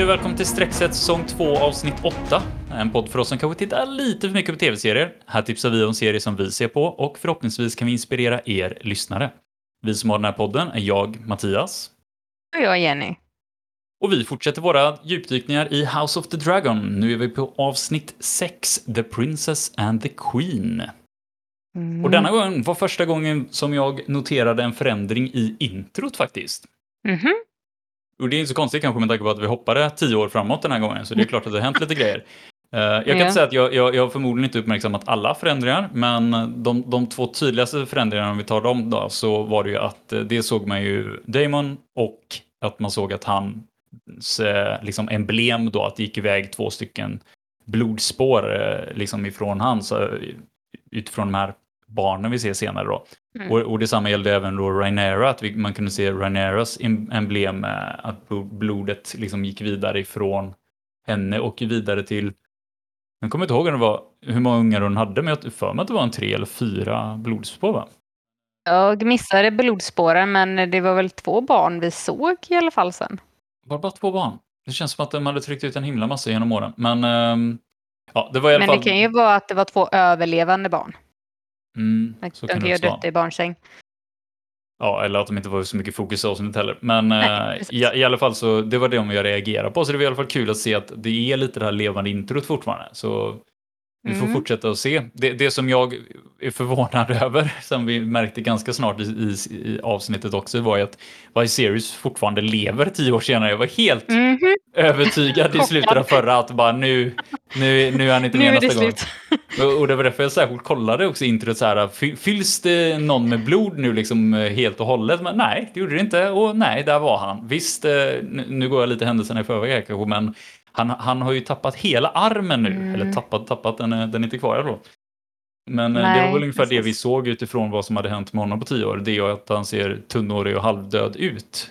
Hej och välkommen till Streckset säsong 2 avsnitt 8. En podd för oss som kanske tittar lite för mycket på tv-serier. Här tipsar vi om serier som vi ser på och förhoppningsvis kan vi inspirera er lyssnare. Vi som har den här podden är jag, Mattias. Och jag, Jenny. Och vi fortsätter våra djupdykningar i House of the Dragon. Nu är vi på avsnitt 6, The Princess and the Queen. Mm. Och denna gång var första gången som jag noterade en förändring i introt faktiskt. Mhm. Och det är inte så konstigt kanske med tanke på att vi hoppade tio år framåt den här gången, så det är klart att det har hänt lite grejer. Eh, jag kan Ja. inte säga att jag, jag, jag har förmodligen inte uppmärksammat alla förändringar, men de, de två tydligaste förändringarna om vi tar dem då, så var det ju att eh, det såg man ju Damon och att man såg att hans eh, liksom emblem då, att det gick iväg två stycken blodspår liksom ifrån hans, utifrån de här barnen vi ser senare då. Mm. Och, och detsamma gällde även då Rhaenyra, att vi, man kunde se Rhaenyras em- emblem, eh, att blo- blodet liksom gick vidare ifrån henne och vidare till, jag kommer inte ihåg var, hur många ungar hon hade, men jag för mig att det var en tre eller fyra blodspår va? Jag missade blodspåren, men det var väl två barn vi såg i alla fall sen. Var det bara två barn? Det känns som att de hade tryckt ut en himla massa genom åren, men ehm, ja, det var i alla Men fall... det kan ju vara att det var två överlevande barn. Mm, De så kan kan ju det ha också vara. dött i barnsäng. Ja, eller att de inte var så mycket fokus i avsnittet heller. Men Nej, eh, i, i alla fall så, det var det jag reagerade på. Så det var i alla fall kul att se att det är lite det här levande introt fortfarande. Så vi får Mm. fortsätta att se. Det, det som jag är förvånad över, som vi märkte ganska snart i, i, i avsnittet också, var ju att Viserys fortfarande lever tio år senare. Jag var helt Mhm. övertygad i slutet av förra att bara nu, nu, nu är han inte med nästa gång. Och och det var därför jag särskilt kollade också introt så här, fy- fylls det någon med blod nu liksom eh, helt och hållet? Men nej, det gjorde det inte. Och nej, där var han. Visst, eh, nu går jag lite händelserna i förväg kanske, men han, han har ju tappat hela armen nu. Mm. Eller tappat, tappat, den är, den är inte kvar fall. Men eh, det Nej, var väl ungefär det precis. vi såg utifrån vad som hade hänt med honom på tio år. Det är att han ser tunnhårig och halvdöd ut.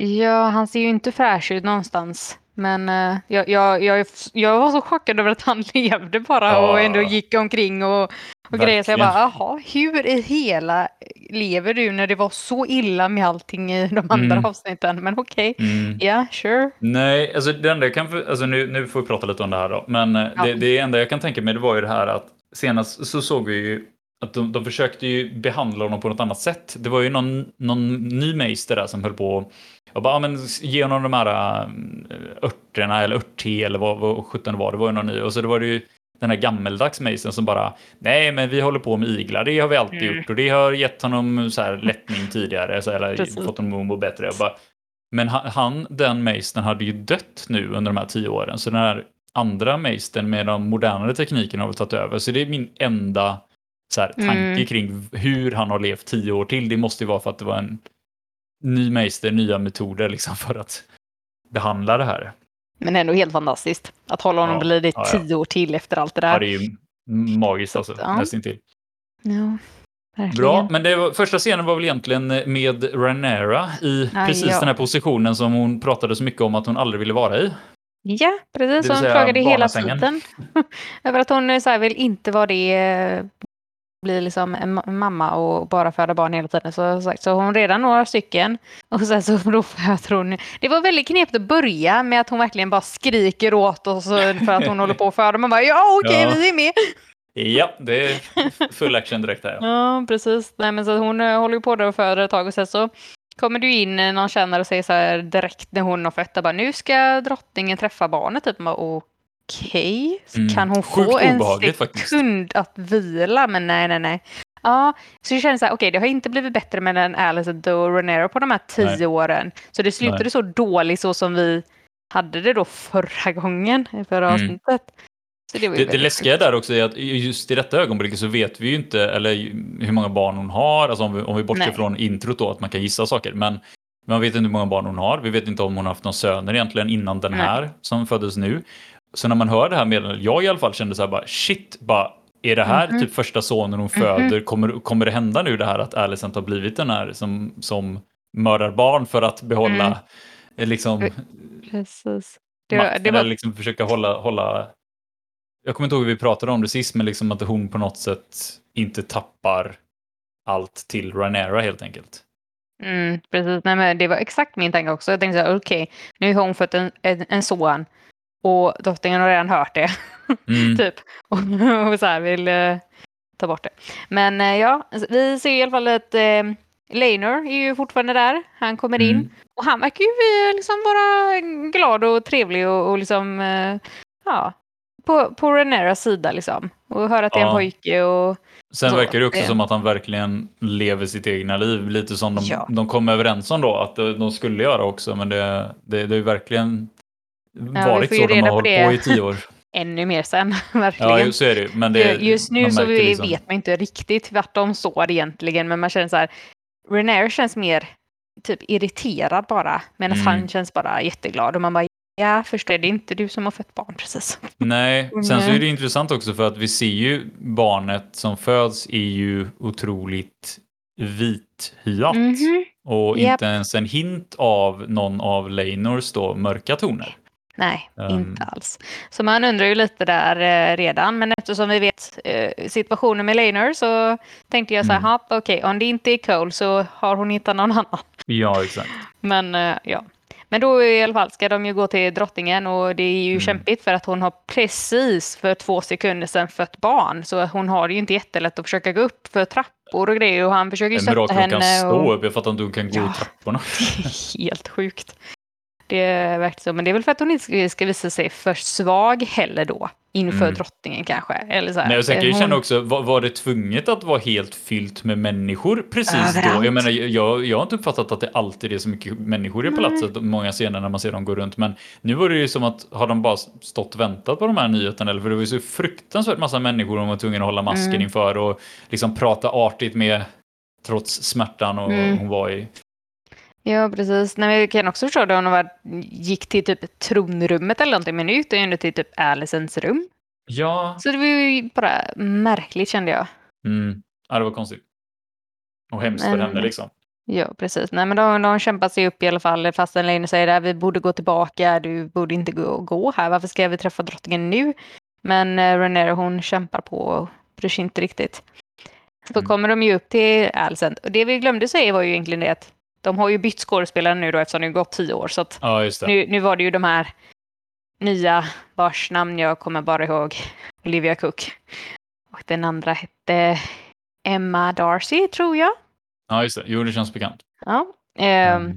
Ja, han ser ju inte fräsch ut någonstans. Men eh, jag, jag, jag, jag var så chockad över att han levde bara Ja. och ändå gick omkring och, och grejer. Så jag bara, jaha, hur i hela lever du när det var så illa med allting i de andra Mm. avsnitten? Men okej, Mm. ja, sure. Nej, alltså det enda jag kan, för- alltså nu, nu får vi prata lite om det här då, men eh, Ja. det, det enda jag kan tänka mig det var ju det här att senast så såg vi ju att de, de försökte ju behandla honom på något annat sätt. Det var ju någon, någon ny meister där som höll på och bara, ja, men ge honom de här äh, örterna eller örtte eller vad, vad sjutton det var, det var ju någon ny. Och så det var det ju den här gammeldags meistern som bara, nej men vi håller på med iglar, det har vi alltid Mm. gjort och det har gett honom så här lättning tidigare, så, eller Precis. fått honom att må bättre. Bara, men han, den meistern, hade ju dött nu under de här tio åren. Så den här andra meistern med de modernare teknikerna har väl tagit över. Så det är min enda så här, tanke Mm. kring hur han har levt tio år till. Det måste ju vara för att det var en ny meister, nya metoder liksom för att behandla det här. Men ändå helt fantastiskt. Att hålla honom Ja, vid ja, ja. tio år till efter allt det Ja, där. det är ju magiskt alltså, Ja. nästintill. Ja, verkligen. Bra, men det var, första scenen var väl egentligen med Rhaenyra i Ah, precis ja. den här positionen som hon pratade så mycket om att hon aldrig ville vara i. Ja, precis. Hon klagade hela tiden. Över att hon så här, vill inte vara det, eh, bli liksom en ma- mamma och bara föda barn hela tiden. Så, så, så hon redan några stycken. Och sen så då hon. Det var väldigt knepigt att börja med att hon verkligen bara skriker åt oss för att hon håller på att föda. Man bara ja okej Ja. vi är med. Ja, det är full action direkt här. Ja. Ja, precis. Nej, men så hon eh, håller på där och föder ett tag och sen så kommer du in eh, någon känner och säger så här direkt när hon har fött, bara nu ska drottningen träffa barnet. Typ. Bara, Okej, Så Mm. kan hon Sjukt få en obehagligt faktiskt. sekund att vila? Men nej, nej, nej. Ja, så jag känner så här, okej, det har inte blivit bättre med en Alice och Renero på de här tio Nej. åren. Så det slutade Nej. så dåligt så som vi hade det då förra gången, i förra Mm. avsnittet. Så det, Det, det läskiga där också är att just i detta ögonblicket så vet vi ju inte eller hur många barn hon har, alltså om vi, om vi bortser Nej. från introt då, att man kan gissa saker. Men man vet inte hur många barn hon har, vi vet inte om hon har haft några söner egentligen innan den Nej. här som föddes nu. Så när man hör det här meddelandet, jag i alla fall kände så här bara shit, bara är det här Mhm. typ första sonen hon föder? Kommer, kommer det hända nu det här att Alicent har blivit den här som, som mördar barn för att behålla Mm. eh, liksom Precis. Det, var- makten det var, eller liksom försöka hålla, hålla... Jag kommer inte ihåg hur vi pratade om det sist, men liksom att hon på något sätt inte tappar allt till Rhaenyra helt enkelt. Mm, precis, Nej, men det var exakt min tanke också. Jag tänkte okej, nu har hon fått en, en, en son och drottningen har redan hört det. Mm. typ. Och, och så här vill eh, ta bort det. Men eh, ja, vi ser i alla fall att eh, Laner är ju fortfarande där. Han kommer in Mm. och han verkar ju liksom vara glad och trevlig och, och liksom eh, ja, på, på Reneras sida liksom. Och höra att det är en Ja. pojke och Sen Så, verkar det också det- som att han verkligen lever sitt egna liv, lite som de, Ja. de kom överens om då att de skulle göra också, men det, det, det är ju verkligen varit så de har hållit på i det. tio år. ännu mer sen, verkligen. Ja, så är det. Men det, Just nu så vi- liksom- vet man inte riktigt vart de står egentligen, men man känner så här, Renair känns mer typ irriterad bara, medan Mm. han känns bara jätteglad och man bara ja, förstår det är inte du som har fött barn precis. Nej, sen så är det intressant också för att vi ser ju barnet som föds är ju otroligt vithyat Mhm. och Japp. inte ens en hint av någon av Leinors då mörka toner. Nej, Um. inte alls. Så man undrar ju lite där eh, redan, men eftersom vi vet eh, situationen med Laner så tänkte jag så här, Mm. "Ha, okej, om det inte är Cole så har hon hittat någon annan. Ja, exakt. Men eh, ja. Men då i alla fall ska de ju gå till drottningen och det är ju Mm. kämpigt för att hon har precis för två sekunder sedan fött barn. Så hon har det ju inte jättelätt att försöka gå upp för trappor och grejer och han försöker ju En stötta mirakel hon kan henne. stå Och... upp. Jag fattar inte hur hon kan gå Ja. trapporna. Helt sjukt. Det är verkligen så. Men det är väl för att hon inte ska- visa sig för svag heller då. Inför Mm. drottningen kanske. Eller så här. Nej, och sen kan jag Hon- känna också, var, var det tvunget att vara helt fyllt med människor precis då? Överallt. Jag menar, jag, jag har inte uppfattat att det alltid är så mycket människor i Nej. palatset, många scener när man ser dem gå runt, men nu var det ju som att, har de bara stått och väntat på de här nyheterna, eller för det var ju så fruktansvärt massa människor de var tvungna att hålla masken Mm. inför och liksom prata artigt med, trots smärtan och Mm. hon var i. Ja, precis. Nej, men jag kan också förstå det om de var, gick till typ tronrummet eller någonting. Men nu gick de ju ändå till typ Alicents rum. Ja, Så det var ju bara märkligt kände jag. mm. ja det var konstigt. Och hemskt för Men- henne liksom. Ja, precis. Nej, men de, de kämpar sig upp i alla fall fast Lane säger att vi borde gå tillbaka, du borde inte gå, gå här, varför ska vi träffa drottningen nu? Men eh, Renera hon kämpar på och bryr sig inte riktigt. Så Mm. kommer de ju upp till Alicent. Och det vi glömde säga var ju egentligen det att de har ju bytt skådespelare nu då eftersom det gått tio år. Så Ja, nu, nu var det ju de här nya vars namn jag kommer bara ihåg. Olivia Cook. Och den andra hette Emma Darcy tror jag. Ja, just det. Jo, det känns bekant. Ja. Ehm, Mm.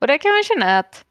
Och där kan man känna att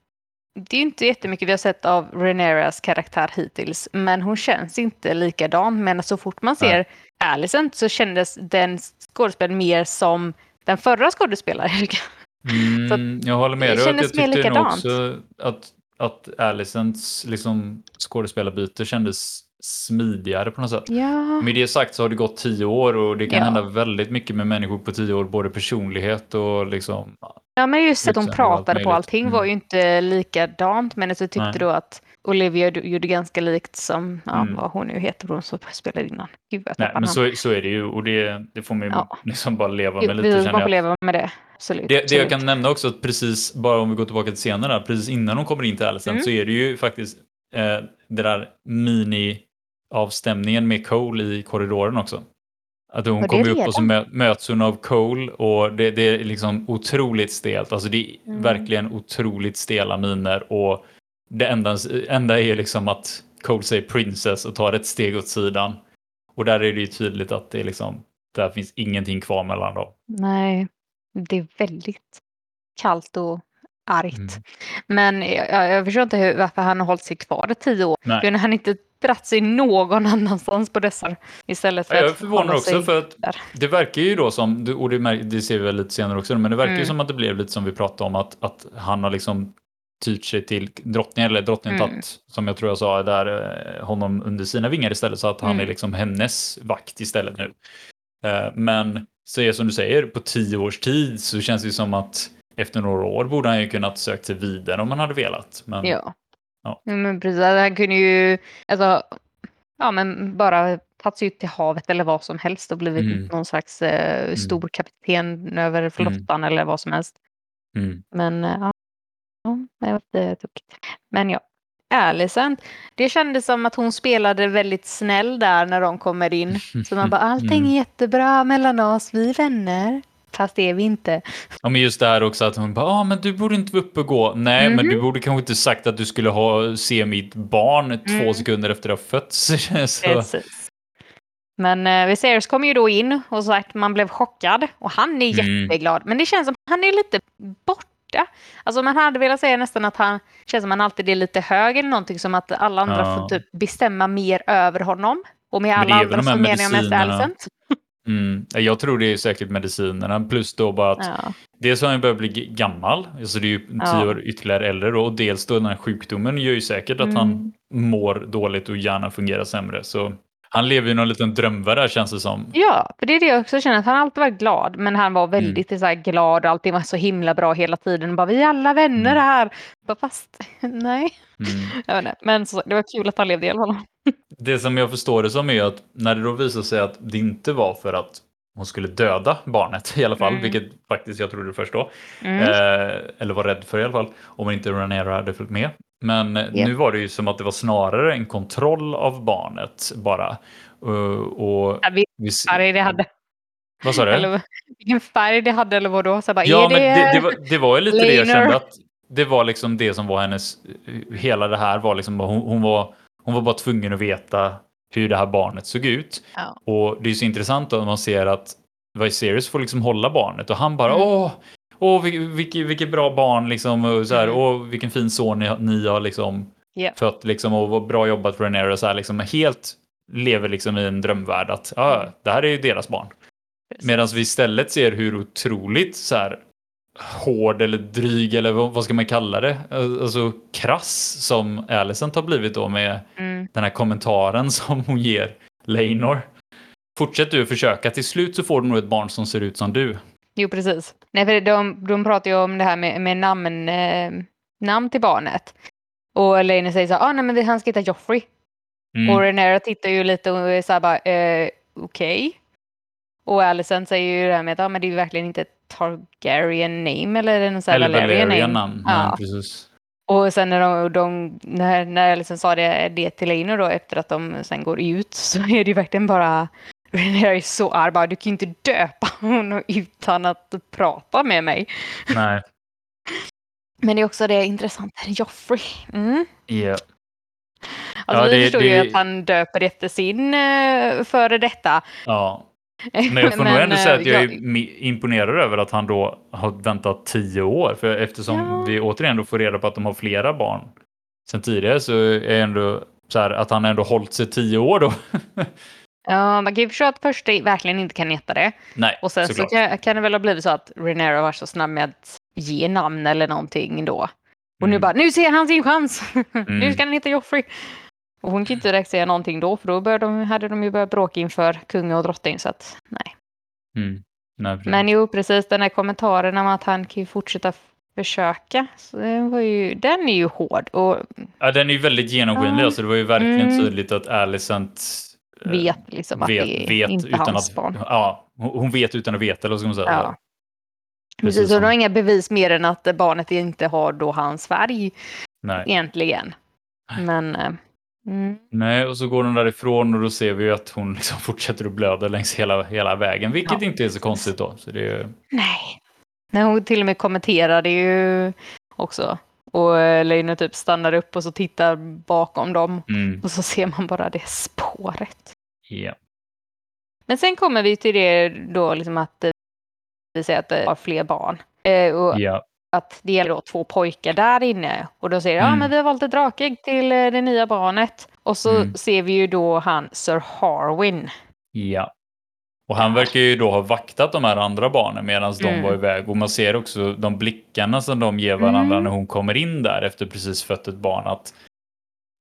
det är inte jättemycket vi har sett av Reneras karaktär hittills, men hon känns inte likadan. Men så fort man ser Alicent så kändes den skådespelaren mer som den förra skådespelaren. Mm, jag håller med det dig. kändes Jag tyckte mer nog likadant. också att, att Alicents liksom, skådespelarbyte kändes smidigare på något sätt. ja. Med det sagt så har det gått tio år och det kan Ja. hända väldigt mycket med människor på tio år, både personlighet och liksom... ja, men just att allt pratade på allting Mm. var ju inte likadant. Men så tyckte Nej. då att Olivia gjorde ganska likt som ja, Mm. vad hon nu heter, hon som spelade innan. Gud, Nej, men så, så är det ju och det, det får man ju Ja. liksom bara leva Jo, med lite vi jag. leva med det. Absolut. Det, det jag kan nämna också att precis, bara om vi går tillbaka till scenen där, precis innan hon kommer in till Alicent Mm. så är det ju faktiskt eh, det där mini-avstämningen med Cole i korridoren också. Att hon kommer upp och så möts hon av Cole och det, det är liksom otroligt stelt. Alltså det är Mm. verkligen otroligt stela miner och det enda, enda är liksom att Cole säger princess och tar ett steg åt sidan. Och där är det ju tydligt att det är liksom, där finns ingenting kvar mellan dem. Nej, det är väldigt kallt och argt. Mm. Men jag, jag förstår inte hur, varför han har hållit sig kvar i tio år. Nej. Kunde han inte dratt sig någon annanstans på dessa istället för att jag förvånar hålla också för att där. det verkar ju då som, och det, det ser vi väl lite senare också, men det verkar ju Mm. som att det blev lite som vi pratade om att, att han har liksom tyrt sig till drottningen, eller drottningen Mm. tagit, som jag tror jag sa, där eh, honom under sina vingar istället, så att han Mm. är liksom hennes vakt istället nu. Eh, Men så är som du säger, på tio års tid så känns det som att efter några år borde han ju kunnat sökt sig vidare om han hade velat. Men, Ja. Ja. Ja, Men precis, han kunde ju alltså, ja, men bara tagit sig ut till havet eller vad som helst och blivit Mm. någon slags eh, stor kapten över flottan eller vad som helst. Mm. Men eh, ja, ja det var lite tokigt. Men ja, Alicent. Det kändes som att hon spelade väldigt snäll där när de kommer in. Så man bara, allting Mm. är jättebra mellan oss, vi är vänner. Fast det är vi inte. Ja, men just det här också att hon bara, ah, men du borde inte vara uppe och gå. Nej, Mhm. men du borde kanske inte sagt att du skulle ha, se mitt barn två Mm. sekunder efter att ha fötts. Precis. Men eh, Viserys kom ju då in och sagt man blev chockad och han är Mm. jätteglad. Men det känns som han är lite borta. Alltså man hade velat säga nästan att han känns som han alltid är lite hög eller någonting som att alla andra Ja. får typ bestämma mer över honom. Och med alla andra så menar jag mest. Alicent. mm, jag tror det är säkert medicinerna, plus då bara att Ja. dels har han börjat bli gammal, alltså det är ju tio Ja. år ytterligare äldre då, och dels då den här sjukdomen gör ju säkert att Mm. han mår dåligt och hjärnan fungerar sämre. Så han lever ju någon liten drömvärld där känns det som. ja, för det är det jag också känner att han alltid varit glad. Men han var Mm. väldigt så här, glad och allting var så himla bra hela tiden. Bara, vi är alla vänner Mm. här. Bara, fast nej. Mm. Jag vet inte. Men så, det var kul att han levde i alla fall. Det som jag förstår det som är att när det då visar sig att det inte var för att hon skulle döda barnet i alla fall, Mm. vilket faktiskt jag trodde först då, Mm. eh, eller var rädd för i alla fall, om inte Ranera hade följt med. Men Ja. nu var det ju som att det var snarare en kontroll av barnet bara. Uh, och Ja, vi- vi, det hade. vad sa du? Eller vilken färg det hade eller vadå? Så bara, Ja, är men det... det, det, var, det var ju lite det jag Laner? kände att det var liksom det som var hennes, hela det här var liksom, hon, hon, var, hon var bara tvungen att veta hur det här barnet såg ut. Ja. Och det är så intressant då när man ser att Viserys får liksom hålla barnet och han bara Mm. åh, åh vilket, vilket, vilket bra barn liksom och så här, Mm. åh vilken fin son ni, har- ni har liksom Ja. fött liksom och vad bra jobbat för Rhaenyra så här liksom helt lever liksom i en drömvärld att ja, det här är ju deras barn. Medan vi istället ser hur otroligt så här hård eller dryg eller vad, vad ska man kalla det? Alltså krass som Alicent har blivit då med Mm. den här kommentaren som hon ger Leinor. Fortsätt du försöka, till slut så får du nog ett barn som ser ut som du. Jo, precis. Nej, för de, de pratar ju om det här med, med namn, eh, namn till barnet. Och Elaine säger så här, ah, nej men han ska heta Joffrey. Mm. Och Renera tittar ju lite och är så här bara, eh, okej. Och Alicent säger ju det här med att ah, men det är ju verkligen inte ett Targaryen name eller en sån här Eller Valerian name. namn. Ja. Ja. precis. Och sen när, de, de, när, när Alicent sa det, det till Leinor då efter att de sen går ut så är det ju verkligen bara Renera är så arg, bara, du kan ju inte döpa honom utan att prata med mig. Nej. Men det är också det intressanta, Joffrey. Mm. Ja. Alltså Ja, vi det- förstår ju det- att han döper efter sin uh, före detta. ja. Men jag får nog ändå eh, säga att jag är jag- mi- imponerad över att han då har väntat tio år. För eftersom Ja. vi återigen då får reda på att de har flera barn sen tidigare så är ändå så här att han ändå hållit sig tio år då. Ja, man kan ju förstå att första verkligen inte kan heta det. Nej, Och sen så såklart. kan, kan det väl ha blivit så att Renera var så snabb med att ge namn eller någonting då. Och nu Mm. bara, nu ser han sin chans! nu Mm. ska han heta Joffrey! Och hon kan inte direkt säga någonting då, för då började de, hade de ju börjat bråka inför kung och drottning. Så att, nej. Mm. Nej. Men jo, precis den här kommentaren om att han kan ju fortsätta försöka. Så det var ju, den är ju hård och Ja, den är ju väldigt genomskinlig. Ja. Alltså, det var ju verkligen Mm. tydligt att Alicent vet liksom att vet, det är inte utan hans att, barn. Ja, hon hon vet utan att veta, eller vad ska man säga? Ja. Precis Precis, och som- de har inga bevis mer än att barnet inte har då hans färg Nej. egentligen. Men... eh, Mm, Nej, och så går hon därifrån och då ser vi att hon liksom fortsätter att blöda längs hela, hela vägen, vilket Ja. inte är så konstigt då. Så det är, nej. Nej, hon till och med kommenterade ju också. Och eh, Leino typ stannar upp och så tittar bakom dem. mm, Och så ser man bara det spåret. ja. Men sen kommer vi till det då liksom att eh, vi säger att det har fler barn. Eh, och ja. att det gäller då två pojkar där inne. Och då säger de, Mm. men vi har valt ett drakägg till eh, det nya barnet. Och så Mm. ser vi ju då han Sir Harwin. Ja. Och han verkar ju då ha vaktat de här andra barnen medan de Mm. var iväg. Och man ser också de blickarna som de ger varandra Mm. när hon kommer in där efter precis fött ett barn. Att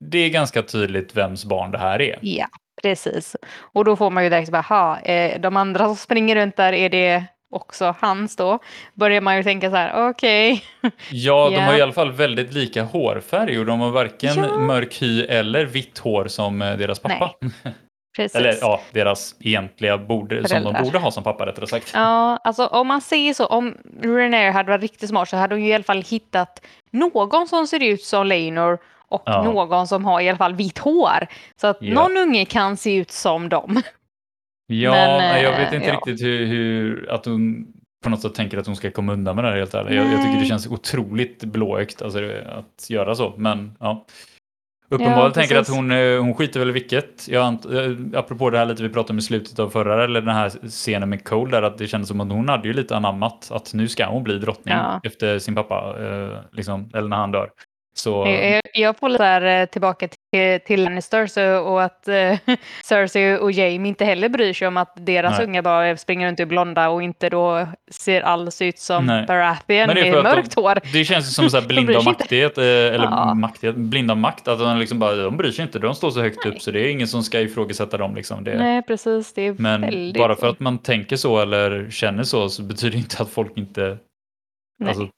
det är ganska tydligt vems barn det här är. Ja, precis. Och då får man ju direkt bara, ha, eh, de andra som springer runt där, är det också hans då? Börjar man ju tänka så här, okej. Ja, de Ja. har i alla fall väldigt lika hårfärg och de har varken Ja. mörk hy eller vitt hår som eh, deras pappa. Precis. Eller ja, deras egentliga borde, som de borde ha som pappa rättare sagt. Ja, alltså om man säger så, om Renair hade varit riktigt smart så hade hon ju i alla fall hittat någon som ser ut som Leinor och Ja. någon som har i alla fall vitt hår. Så att Ja. någon unge kan se ut som dem. Ja, Men, jag eh, vet inte ja. riktigt hur, hur att hon på något sätt tänker att hon ska komma undan med det här helt ärligt. Jag, jag tycker det känns otroligt blåögt alltså, att göra så, men ja. Uppenbarligen ja, tänker att hon, eh, hon skiter väl i vilket. Jag, eh, apropå det här lite vi pratade om i slutet av förra, eller den här scenen med Cole där, att det kändes som att hon hade ju lite anammat att nu ska hon bli drottning ja. efter sin pappa, eh, liksom, eller när han dör. Så... Jag, jag får lite där, tillbaka till, till Lannisters och att uh, Cersei och Jaime inte heller bryr sig om att deras Nej. unga bara springer runt i blonda och inte då ser alls ut som Nej. Baratheon med mörkt de, hår. Det känns som så här blinda av maktighet, eh, eller ja. maktighet, blinda makt, att de liksom bara, de bryr sig inte, de står så högt Nej. upp så det är ingen som ska ifrågasätta dem. Liksom. Det, Nej, precis. Det är men väldigt... bara för att man tänker så eller känner så, så betyder det inte att folk inte alltså,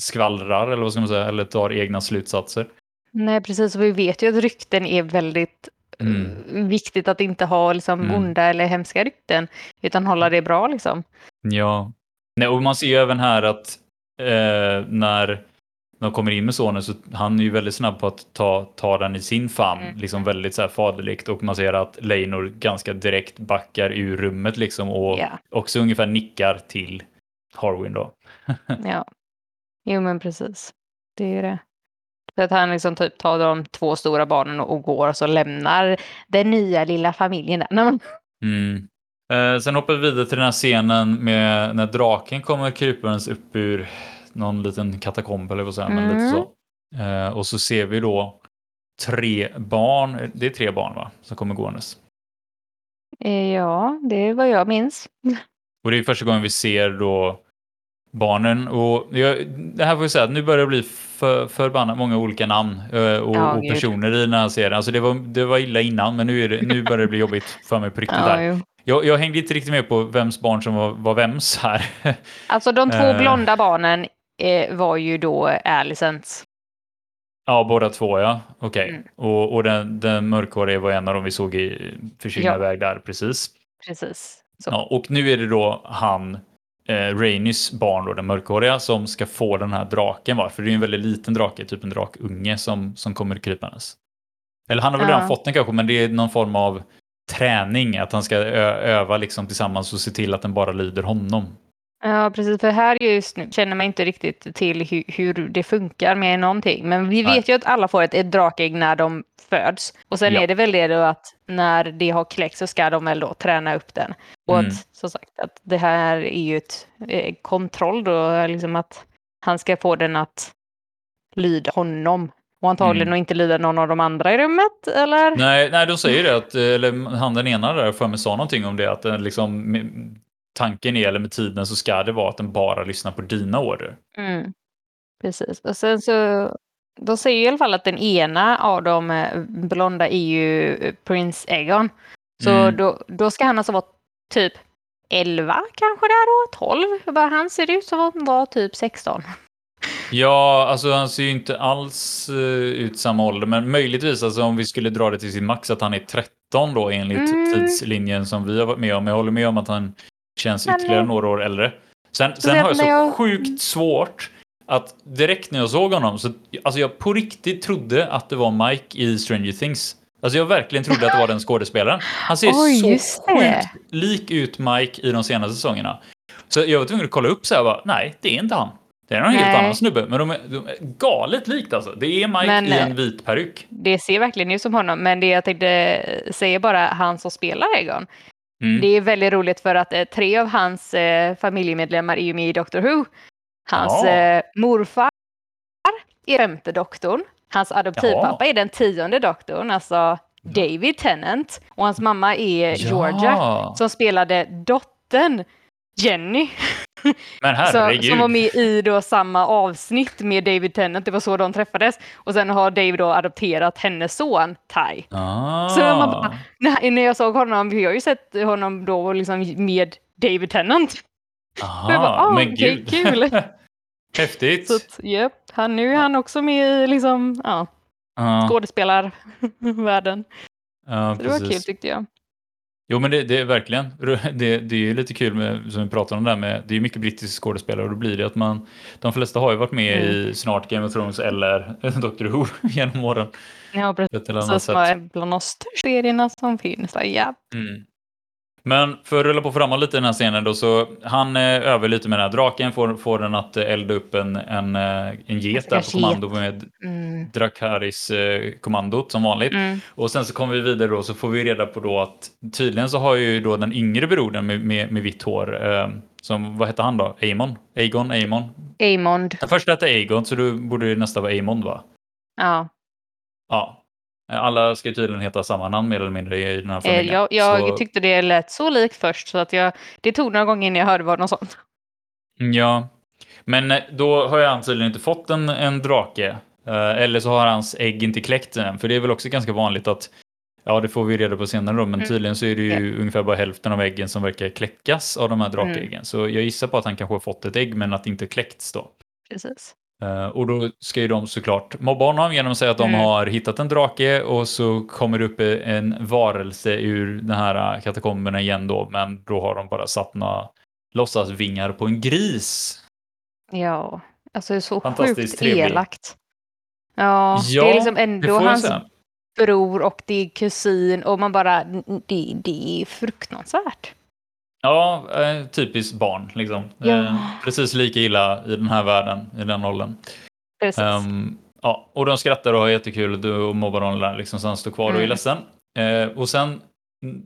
skvallrar eller vad ska man säga, eller tar egna slutsatser. Nej, precis. Vi vet ju att rykten är väldigt mm. viktigt att inte ha liksom mm. onda eller hemska rykten, utan hålla det bra liksom. Ja, Nej, och man ser ju även här att eh, när de kommer in med sonen så han är ju väldigt snabb på att ta, ta den i sin famn, mm. liksom väldigt så här faderligt och man ser att Leinor ganska direkt backar ur rummet liksom och yeah. också ungefär nickar till Harwin då. ja, Jo men precis. Det är det. Så att han liksom typ tar de två stora barnen och går och så lämnar den nya lilla familjen där. Mm. Eh, sen hoppar vi vidare till den här scenen med när draken kommer krypandes upp ur någon liten katakomb eller vad säger mm. men lite så. Eh, och så ser vi då tre barn, det är tre barn va, som kommer gåendes. Eh, ja, det är vad jag minns. Och det är första gången vi ser då barnen. Och jag, det här får jag säga, nu börjar det bli för, förbannat många olika namn uh, och, ja, och, personer i den här serien. Alltså det var, det var illa innan, men nu, är det, nu börjar det bli jobbigt för mig på riktigt. Ja, där. Jag, jag, hängde inte riktigt med på vems barn som var, var vems här. Alltså de två uh, blonda barnen eh, var ju då Alicents. Ja, båda två ja. Okej. Okay. Mm. Och, och den, den mörkhåriga var en av dem vi såg i försvinna ja. iväg där, precis. Precis. Så. Ja, och nu är det då han eh, Rainys barn, då, den mörkhåriga, som ska få den här draken. Va? För det är en väldigt liten drake, typ en drakunge som, som kommer krypandes. Eller han har väl ja. redan fått den kanske, men det är någon form av träning, att han ska öva liksom tillsammans och se till att den bara lyder honom. Ja, precis. För här just nu känner man inte riktigt till hur, hur det funkar med någonting. Men vi vet Nej. ju att alla får ett, ett drakägg när de föds. Och sen ja. är det väl det då att när det har kläckt så ska de väl då träna upp den. Och mm. att som sagt att det här är ju ett eh, kontroll då, liksom att han ska få den att lyda honom. Och antagligen mm. inte lyda någon av de andra i rummet, eller? Nej, nej de säger det, att, eller han den ena där för mig sa någonting om det, att den liksom, tanken är, eller med tiden så ska det vara att den bara lyssnar på dina order. Mm. Precis, och sen så de säger i alla fall att den ena av de eh, blonda är ju eh, Prince Egon. Så mm. då, då ska han alltså vara typ 11 kanske där då, 12. Bara han ser ut som att han var typ 16. Ja, alltså han ser ju inte alls uh, ut samma ålder, men möjligtvis alltså om vi skulle dra det till sin max att han är 13 då enligt mm. tidslinjen som vi har varit med om. Jag håller med om att han känns ytterligare men, några år äldre. Sen, sen har jag så jag... sjukt svårt att direkt när jag såg honom så alltså jag på riktigt trodde att det var Mike i Stranger Things. Alltså jag verkligen trodde att det var den skådespelaren. Han ser Oj, så sjukt lik ut Mike i de senaste säsongerna. Så jag var tvungen att kolla upp så här bara, nej, det är inte han. Det är någon helt annan snubbe, men de är, de är galet likt alltså. Det är Mike men, i en eh, vit peruk. Det ser verkligen ut som honom, men det jag tänkte säga bara, han som spelar Egon. Mm. Det är väldigt roligt för att eh, tre av hans eh, familjemedlemmar är ju med i Doctor Who. Hans ja. eh, morfar är femte doktorn. Hans adoptivpappa ja. är den tionde doktorn, alltså David Tennant. Och hans mamma är ja. Georgia som spelade dottern Jenny. Men herregud. Så, som var med i då samma avsnitt med David Tennant. Det var så de träffades. Och sen har David då adopterat hennes son Ty. Ah. Så man bara, när, när jag såg honom, vi har ju sett honom då liksom med David Tennant. Aha, jag bara, ah, men okay, gud. kul. Häftigt. Så att, yep, han, nu är han också med i liksom, ja, uh. skådespelarvärlden. Uh, det var kul tyckte jag. Jo, men det, det, är verkligen. Det, det är ju lite kul med, som vi pratade om där med, det är mycket brittiska skådespelare och då blir det att man, de flesta har ju varit med mm. i snart Game of Thrones eller Doctor Who genom åren. Ja, precis. Som är bland de största serierna som finns. Ja. Mm. Men för att rulla på framåt lite i den här scenen då, så han är över lite med den här draken, får, får den att elda upp en, en, eh, en get där på kommando med mm. Drakaris eh, som vanligt. Mm. Och sen så kommer vi vidare då så får vi reda på då att tydligen så har ju då den yngre brodern med, med, med vitt hår, eh, som, vad hette han då? Amon? Aegon? Amon? Amond. Den första hette Aegon, så då borde nästa vara Amond va? Ja. Ja, alla ska tydligen heta samma namn mer eller mindre i den här familjen. Jag, jag så... tyckte det lät så likt först så att jag, det tog några gånger innan jag hörde vad de sa. Ja, men eh, då har han tydligen inte fått en, en drake. Eh, eller så har hans ägg inte kläckt än, för det är väl också ganska vanligt att Ja, det får vi reda på senare då, men mm. tydligen så är det ju yeah. ungefär bara hälften av äggen som verkar kläckas av de här drakäggen. Mm. Så jag gissar på att han kanske har fått ett ägg, men att det inte kläckts då. Precis. Uh, och då ska ju de såklart mobba honom genom att säga att de mm. har hittat en drake och så kommer det upp en varelse ur den här katakomberna igen då, men då har de bara satt några låtsasvingar på en gris. Ja, alltså det är så sjukt trevlig. elakt. Ja, ja, det är liksom ändå hans bror och det är kusin och man bara, det, det är fruktansvärt. Ja, eh, typiskt barn liksom. Ja. Eh, precis lika illa i den här världen, i den åldern. Um, ja, och de skrattar och har jättekul och mobbar honom där, liksom, så han står kvar mm. och är mm. ledsen. Eh, och sen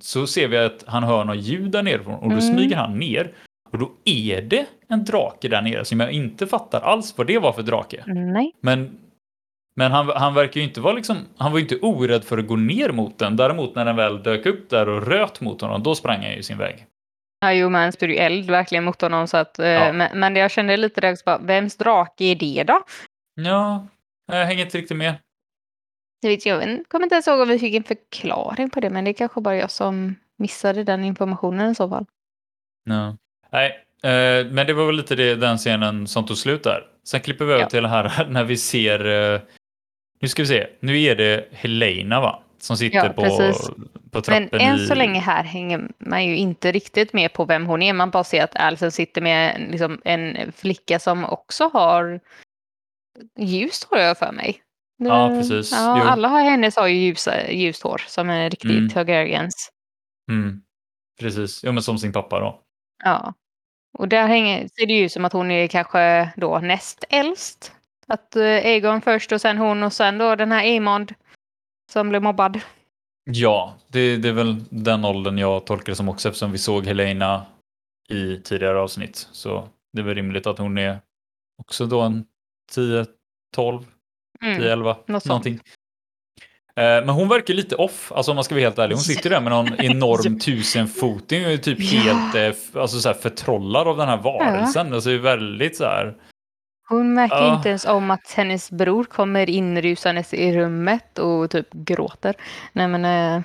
så ser vi att han hör något ljud där nerifrån och då mm. smyger han ner. Och då är det en drake där nere som jag inte fattar alls vad det var för drake. Nej. Men, men han, han verkar ju inte vara liksom, han var inte orädd för att gå ner mot den. Däremot när den väl dök upp där och röt mot honom, då sprang han ju sin väg. Ja, jo, men han spyr ju eld verkligen mot honom. Så att, eh, ja. men, men jag kände lite där, bara, vems drake är det då? Ja, jag hänger inte riktigt med. Jag, vet, jag kommer inte ens ihåg om vi fick en förklaring på det, men det är kanske bara jag som missade den informationen i så fall. No. Nej, eh, men det var väl lite det, den scenen som tog slut där. Sen klipper vi över ja. till det här när vi ser, eh, nu ska vi se, nu är det Helena va? Som sitter ja, på, på trappen. Men än så länge här hänger man ju inte riktigt med på vem hon är. Man bara ser att Alison sitter med liksom, en flicka som också har ljust hår jag för mig. Ja, precis. Ja, alla har, hennes har ju ljusa, ljust hår som är riktigt mm. Targaryens. Mm. Precis, ja, men som sin pappa då. Ja. Och där hänger, ser det ju ut som att hon är kanske då näst äldst. Att uh, Egon först och sen hon och sen då den här Amond som blev mobbad. Ja, det, det är väl den åldern jag tolkar det som också eftersom vi såg Helena i tidigare avsnitt. Så det är väl rimligt att hon är också då en 10, 12, mm, 10, 11, något någonting. Eh, men hon verkar lite off, alltså om man ska vara helt ärlig. Hon sitter där med någon enorm tusenfoting och är typ helt eh, alltså så förtrollad av den här varelsen. Ja. Alltså det är väldigt så här hon märker ja. inte ens om att hennes bror kommer inrusandes i rummet och typ gråter. Nej men eh,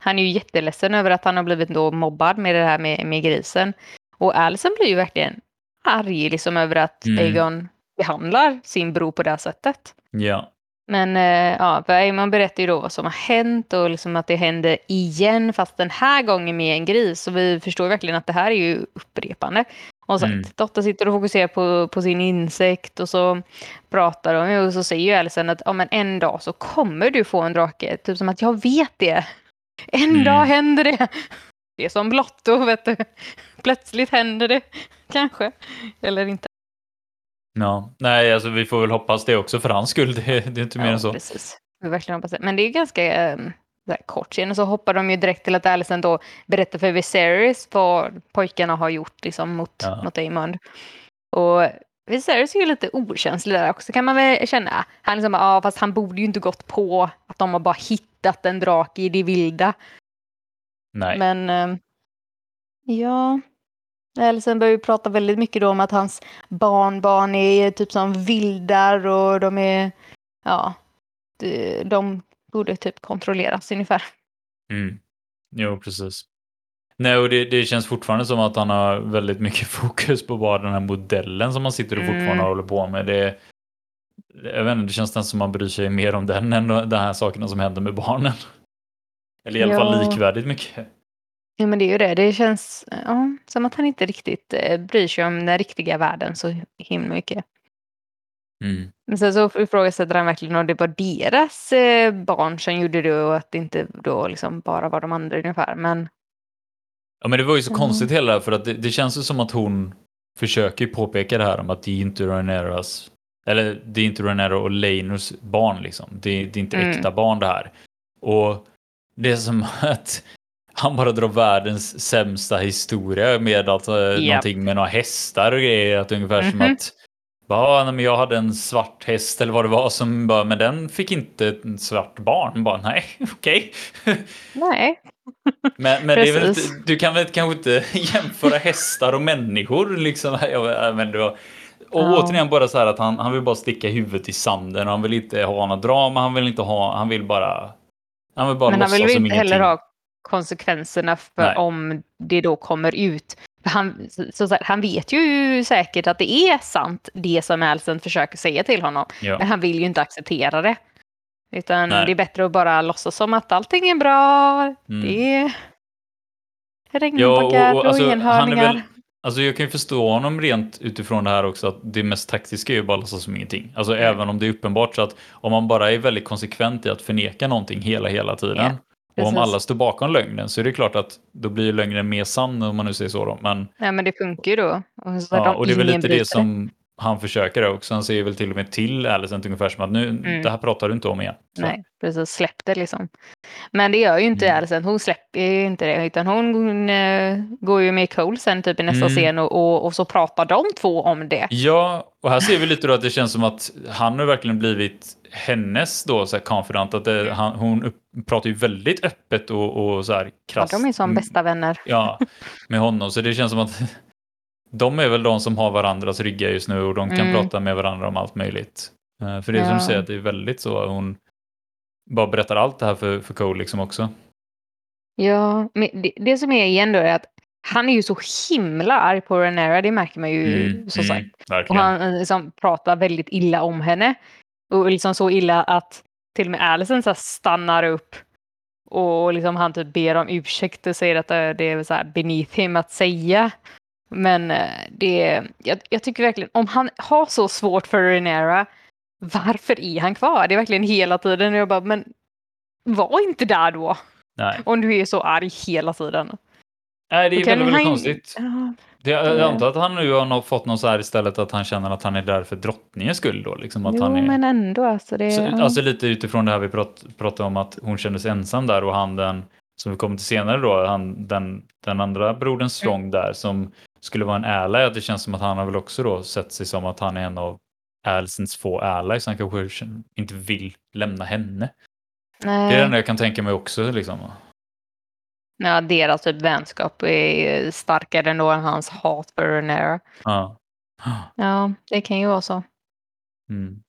han är ju jätteledsen över att han har blivit då mobbad med det här med, med grisen. Och Alison blir ju verkligen arg liksom över att mm. Egon behandlar sin bror på det här sättet. Ja. Men eh, ja, för Eamon berättar ju då vad som har hänt och liksom att det hände igen fast den här gången med en gris. Så vi förstår verkligen att det här är ju upprepande. Och sagt, mm. Dotter sitter och fokuserar på, på sin insekt och så pratar de och så säger ju Alison att ja, men en dag så kommer du få en drake. Typ som att jag vet det. En mm. dag händer det. Det är som Blotto, vet du. Plötsligt händer det. Kanske. Eller inte. Ja, nej, alltså vi får väl hoppas det också för hans skull. Det, det är inte mer ja, än så. Precis. Vi verkligen hoppas det. Men det är ganska kort scen och så hoppar de ju direkt till att Alison då berättar för Viserys vad pojkarna har gjort liksom, mot, ja. mot Aemond. Och Viserys är ju lite okänslig där också kan man väl känna. Han liksom ja fast han borde ju inte gått på att de har bara hittat en drake i det vilda. Nej. Men um, ja, Alison börjar ju prata väldigt mycket då om att hans barnbarn är typ som vildar och de är, ja, de borde typ kontrolleras ungefär. Mm. Jo, precis. Nej, och det, det, känns fortfarande som att han har väldigt mycket fokus på bara den här modellen som han sitter och fortfarande mm. håller på med. Det, jag vet inte, det känns nästan som att man bryr sig mer om den än de här sakerna som händer med barnen. Eller i alla ja. fall likvärdigt mycket. Ja, men det är ju det. Det känns ja, som att han inte riktigt eh, bryr sig om den riktiga världen så himla mycket. Mm. Men sen så ifrågasätter han verkligen om det var deras eh, barn som gjorde det och att det inte då liksom bara var de andra ungefär. Men Ja, men det var ju så Mm. konstigt hela det här, för att det, det känns ju som att hon försöker påpeka det här om att det är inte Rhaenyras, eller det är inte Rhaenyra och Laenors barn liksom. Det, det är inte Mm. äkta barn det här. Och det är som att han bara drar världens sämsta historia med att, uh, Japp. någonting med några hästar och grejer. Att ungefär som Mhm. att bara, nej, men jag hade en svart häst eller vad det var som bara, men den fick inte ett svart barn. Bara, nej, okej. Nej. Men, men det är väl inte, du kan väl kanske inte jämföra hästar och människor liksom. Jag, men det var, och Ja. återigen bara så här att han, han vill bara sticka huvudet i sanden och han vill inte ha något drama, han vill inte ha, han vill bara, han vill bara Men han vill inte heller ha konsekvenserna för Nej. om det då kommer ut. Han, så, så, han vet ju säkert att det är sant det som Alicent försöker säga till honom. Ja. Men han vill ju inte acceptera det. Utan Nej. det är bättre att bara låtsas som att allting är bra. Mm. Det är Ja, regnbågar och, och, och, alltså, han är enhörningar. väl, alltså jag kan ju förstå honom rent utifrån det här också att det mest taktiska är ju bara att låtsas som ingenting. Alltså Mm. även om det är uppenbart så att om man bara är väldigt konsekvent i att förneka någonting hela, hela tiden. Och om alla står bakom lögnen så är det klart att då blir lögnen mer sann om man nu säger så då. Men, Nej, men det funkar ju då. Och, ja, och det är väl lite det som han försöker också. Han säger väl till och med till Alicent ungefär som att nu, Mm. det här pratar du inte om igen. Så. Nej, precis. Släpp det liksom. Men det gör ju inte Mm. Alicent. Hon släpper ju inte det. Utan hon eh, går ju med Cole sen typ i nästa Mm. scen och, och, och så pratar de två om det. Ja, och här ser vi lite då att det känns som att han har verkligen blivit hennes då så här confidant. Att det, han, hon upp, pratar ju väldigt öppet och, och så här Ja, krasst. de är som bästa vänner. Ja, med honom. Så det känns som att de är väl de som har varandras ryggar just nu och de kan Mm. prata med varandra om allt möjligt. Eh, För det är som Ja. du säger, att det är väldigt så. Hon bara berättar allt det här för, för Cole liksom också. Ja, men det, det som är igen då är att han är ju så himla arg på Renera. Det märker man ju Mm, som sagt. mm, Och verkligen. han eh, liksom pratar väldigt illa om henne. Och liksom så illa att till och med Alison så stannar upp. Och liksom han typ ber om ursäkt och säger att eh, det är så här beneath him att säga. Men eh, det, jag, jag tycker verkligen, om han har så svårt för Renera, varför är han kvar? Det är verkligen hela tiden. Och jag bara, men var inte där då. Nej. Om du är så arg hela tiden. Nej, det är väldigt, väldigt konstigt. Ja, Det, jag Ja. antar att han nu har fått någon så här istället att han känner att han är där för drottningens skull då. Liksom att jo, han är, men ändå. Alltså det, så, ja. alltså lite utifrån det här vi prat, pratade om att hon kände sig ensam där och han den, som vi kommer till senare då, han, den, den andra brodern Strong där som skulle vara en ally, att det känns som att han har väl också då sett sig som att han är en av Alicents få allies, han kanske inte vill lämna henne. Det är det Nej. enda jag kan tänka mig också liksom. Ja, deras typ vänskap är starkare ändå än hans hat för Renera. Ja. Ja, det kan ju vara så. Mm.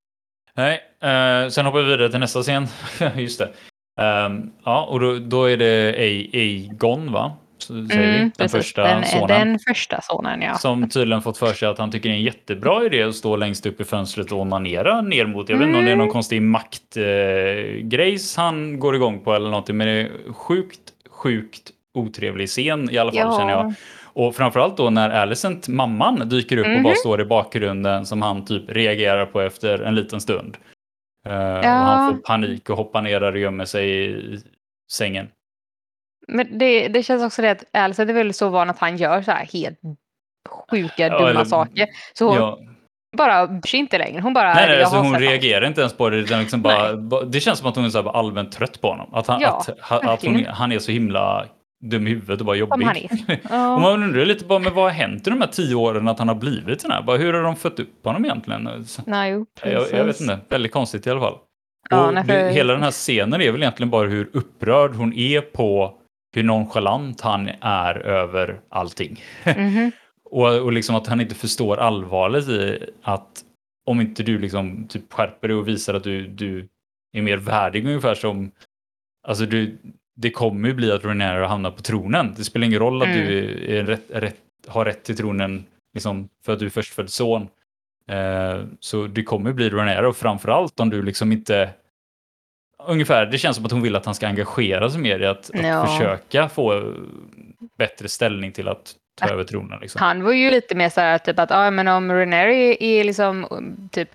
Nej, eh, sen hoppar vi vidare till nästa scen. Just det. Ehm, ja, och då, då är det Aegon, va? Vi. Den Mm, precis. första den, sonen. Den första sonen, ja. Som tydligen fått för sig att han tycker det är en jättebra idé att stå längst upp i fönstret och onanera ner mot. Jag vet inte om det är någon Mm. konstig maktgrejs han går igång på eller någonting. Men det är sjukt, sjukt otrevlig scen i alla fall känner jag. Och framförallt då när Alicent, mamman, dyker upp och Mhm. bara står i bakgrunden som han typ reagerar på efter en liten stund. Eh, Och Ja. han får panik och hoppar ner där och gömmer sig i sängen. Men det, det känns också det att Alice är väl så van att han gör så här helt sjuka, Ja, dumma eller- saker. Så hon Ja. bara bryr sig inte längre. Hon bara... Nej, nej alltså hon reagerar inte ens på det. Utan liksom bara, ba- det känns som att hon är så allmänt trött på honom. Att han, Ja, att, att hon, han är så himla dum i huvudet och bara jobbig. Som han är. Och Ja. man undrar lite bara, men vad har hänt i de här tio åren att han har blivit den här? Bara, hur har de fött upp honom egentligen? Så- Nej, Jag, jag vet inte, väldigt konstigt i alla fall. Ja, nej, för- hela den här scenen är väl egentligen bara hur upprörd hon är på hur nonchalant han är över allting. Mhm. Och, och liksom att han inte förstår allvaret i att om inte du liksom typ skärper dig och visar att du, du är mer värdig ungefär som, alltså du, det kommer ju bli att Renera hamnar på tronen. Det spelar ingen roll att Mm. du rätt, rätt, har rätt till tronen liksom, för att du är förstfödd son. Eh, så det kommer bli Renera och framförallt om du liksom inte Ungefär, det känns som att hon vill att han ska engagera sig mer i att, att Ja. försöka få bättre ställning till att ta över tronen. Liksom. Han var ju lite mer så här typ att ah, men om Reneri är liksom typ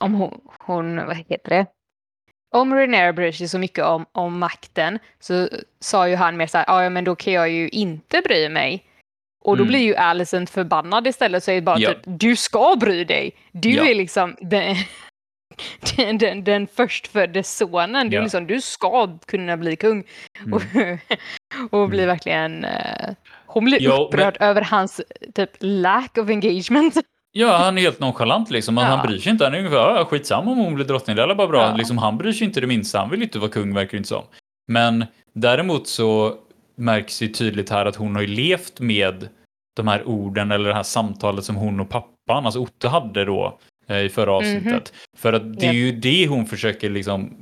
om hon, hon, vad heter det? om Rhaenyra bryr sig så mycket om, om makten så sa ju han mer så här, ja men då kan jag ju inte bry mig. Och då Mm. blir ju Alicent förbannad istället och säger bara Ja. typ, du ska bry dig. Du Ja. är liksom den, den, den, förstfödde sonen. Du, Ja. liksom, du ska kunna bli kung. Mm. Och, och blir verkligen... eh, hon blir men- upprörd över hans typ lack of engagement. Ja, han är helt nonchalant liksom. Han, Ja. han bryr sig inte. Han är ungefär, ja, skitsamma om hon blir drottning, det är bara bra. Ja. Liksom, han bryr sig inte det minsta. Han vill inte vara kung, verkar det inte som. Men däremot så märks ju tydligt här att hon har ju levt med de här orden eller det här samtalet som hon och pappan, alltså Otto, hade då i förra avsnittet. För att det är ju det hon försöker liksom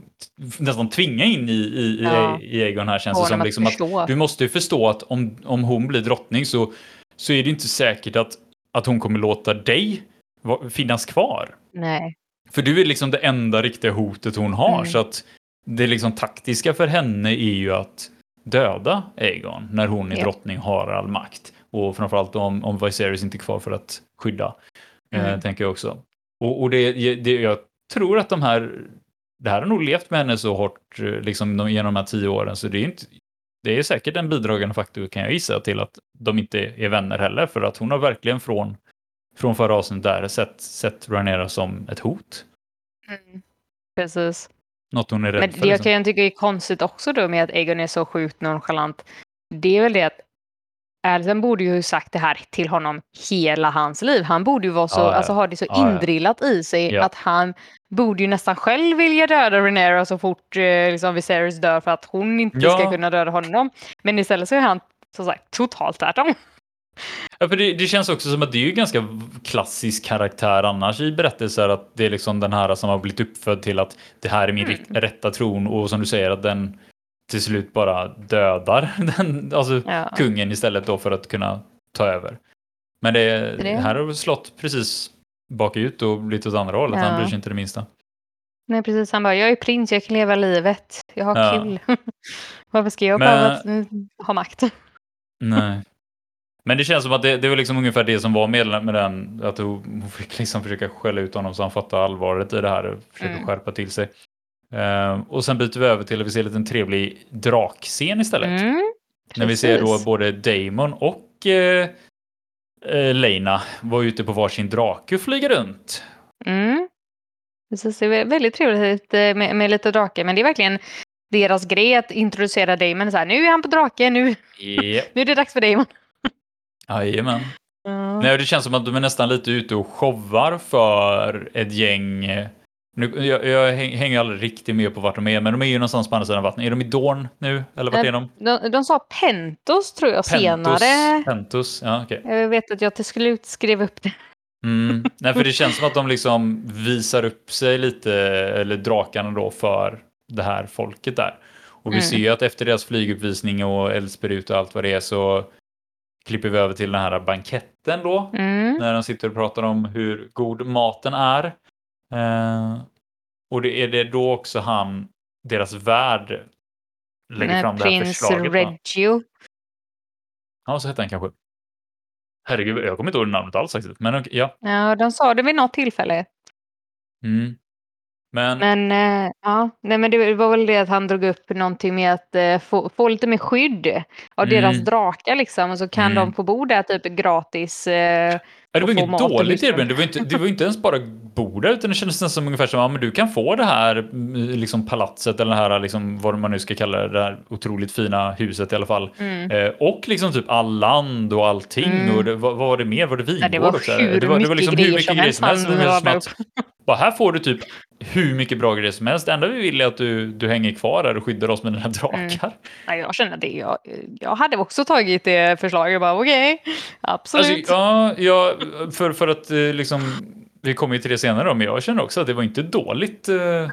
nästan tvinga in i, i, Ja. i Egon här känns det som. Liksom att du måste ju förstå att om, om hon blir drottning så, så är det inte säkert att, att hon kommer låta dig finnas kvar. Nej. För du är liksom det enda riktiga hotet hon har. Mm. Så att det liksom taktiska för henne är ju att döda Aegon när hon är Ja. drottning har all makt. Och framförallt om, om Viserys inte är kvar för att skydda. Eh, Mm. tänker jag också. Och, och det, det, jag tror att de här, det här har nog levt med henne så hårt eh, liksom, genom de här tio åren så det är inte det är säkert en bidragande faktor kan jag gissa till att de inte är vänner heller för att hon har verkligen från, från förra avsnittet där sett, sett Rhaenyra som ett hot. Mm. Precis. Något hon är rädd Men för. det jag Liksom. kan tycka är konstigt också då med att Egon är så sjukt nonchalant. Det är väl det att Alicent borde ju ha sagt det här till honom hela hans liv. Han borde ju vara så, Ja, ja. alltså ha det så Ja, ja. indrillat i sig Ja. att han borde ju nästan själv vilja döda Rhaenyra så fort eh, liksom Viserys dör för att hon inte Ja. ska kunna döda honom. Men istället så är han som sagt totalt tvärtom. Ja, för det, det känns också som att det är ju ganska klassisk karaktär annars i berättelser att det är liksom den här som har blivit uppfödd till att det här är min Mm. rätta tron och som du säger att den till slut bara dödar den, alltså Ja. kungen istället då för att kunna ta över. Men det, Det- här har slått precis bakut och blivit åt andra hållet. Han Ja. bryr sig inte det minsta. Nej precis, han bara jag är prins, jag kan leva livet, jag har Ja. kul. Varför ska jag behöva mm, ha makt? Nej. Men det känns som att det, det var liksom ungefär det som var med, med den, att hon fick liksom försöka skälla ut honom så han fattar allvaret i det här och försöker Mm. skärpa till sig. Ehm, och sen byter vi över till att vi ser en liten trevlig drakscen istället. Mm, när vi ser då både Damon och eh, eh, Lena vara ute på varsin drake och flyga runt. Mm. Precis, det är väldigt trevligt eh, med, med lite drakar, men det är verkligen deras grej att introducera Damon så här, nu är han på drake, nu, Yep. nu är det dags för Damon. Jajamän. Ja. Nej, det känns som att de är nästan lite ute och showar för ett gäng. Nu, jag, jag häng- hänger aldrig riktigt med på vart de är, men de är ju någonstans på andra sidan vattnet. Är de i Dorn nu? Eller vart Eh, är de? De, de sa Pentos tror jag senare. Pentus, ja okej. Jag vet att jag till slut skrev upp det. Mm. Nej, för det känns som att de liksom visar upp sig lite, eller drakarna då, för det här folket där. Och vi Mm. ser ju att efter deras flyguppvisning och eldsprut och allt vad det är så klipper vi över till den här banketten då. Mm. när de sitter och pratar om hur god maten är. Eh, och det är det då också han, deras värd, lägger Med fram det här förslaget. va? Reggio. Ja, så hette han kanske. Herregud, jag kommer inte ihåg namnet alls faktiskt. Men okej, ja. Ja, de sa det vid något tillfälle. Mm. Men, Men, eh, ja, nej, men det var väl det att han drog upp någonting med att eh, få, få lite mer skydd av Mm. deras drakar liksom. Och så kan Mm. de få bo där typ gratis. Eh, ja, det var inget dåligt erbjudande. Det var, inte, det var inte ens bara bo där, utan det kändes nästan som ungefär som ja, men du kan få det här mm, liksom palatset eller det här, liksom, vad man nu ska kalla det, det här otroligt fina huset i alla fall. mm. Eh, och liksom typ all land och allting. Mm. Och det, vad, vad var det mer? Var det vingård Ja, det var hur det var, det var liksom hur mycket som grejer helst som helst. som radade att, bara här får du typ hur mycket bra grejer som helst. Det enda vi vill är att du, du hänger kvar där och skyddar oss med dina drakar. Nej, jag känner det. Jag, jag hade också tagit det förslaget. Bara okej, absolut. Alltså, ja, ja, för, för att eh, liksom, vi kommer ju till det senare då, men jag känner också att det var inte dåligt eh,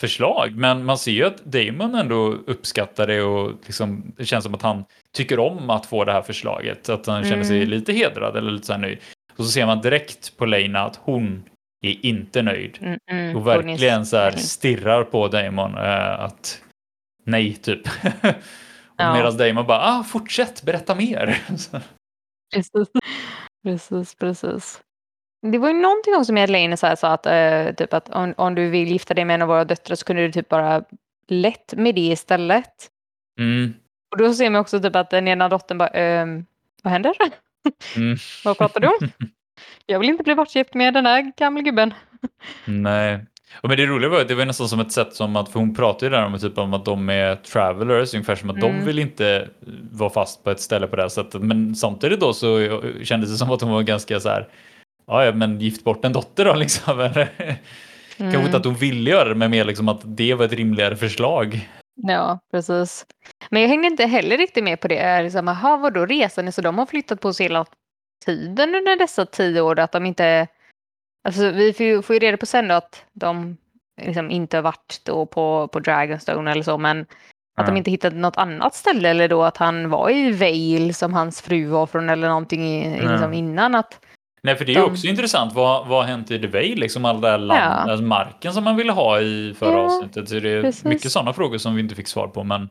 förslag. Men man ser ju att Damon ändå uppskattar det och liksom, det känns som att han tycker om att få det här förslaget. Att han känner sig Mm. lite hedrad eller lite så här nöjd. Och så ser man direkt på Lena att hon är inte nöjd. Mm, mm, Och verkligen så här stirrar på Damon eh, att nej, typ. och Ja. Medan Damon bara, ah, fortsätt, berätta mer. Precis. Precis, precis. Det var ju någonting också att Lane så här sa att, eh, typ att om, om du vill gifta dig med en av våra döttrar så kunde du typ bara lätt med det istället. Mm. Och då ser man också typ att den ena dottern bara, ehm, vad händer? Mm. vad pratar du om? Jag vill inte bli bortgift med den där gamla gubben. Nej. Och men det roliga var att det var nästan som ett sätt som att, för hon pratade ju där om, typ om att de är travelers, ungefär som att Mm. de vill inte vara fast på ett ställe på det här sättet. Men samtidigt då så kändes det som att hon var ganska så här, ja men gift bort en dotter då liksom. Eller, Kanske Mm. inte att hon ville göra det, men mer liksom att det var ett rimligare förslag. Ja, precis. Men jag hängde inte heller riktigt med på det. Liksom, aha, vadå resan så de har flyttat på sig hela tiden under dessa tio år? Att de inte... Alltså, vi får ju, får ju reda på sen då att de liksom inte har varit då på, på Dragonstone eller så, men att de Ja. inte hittat något annat ställe eller då att han var i Vale som hans fru var från eller någonting i, Ja. liksom innan. Att, Nej, för det är ju De- också intressant. Vad, vad har hänt i The Vale? Liksom all den land, Ja. alltså marken som man ville ha i förra Ja, avsnittet. Så det är precis. mycket sådana frågor som vi inte fick svar på. Men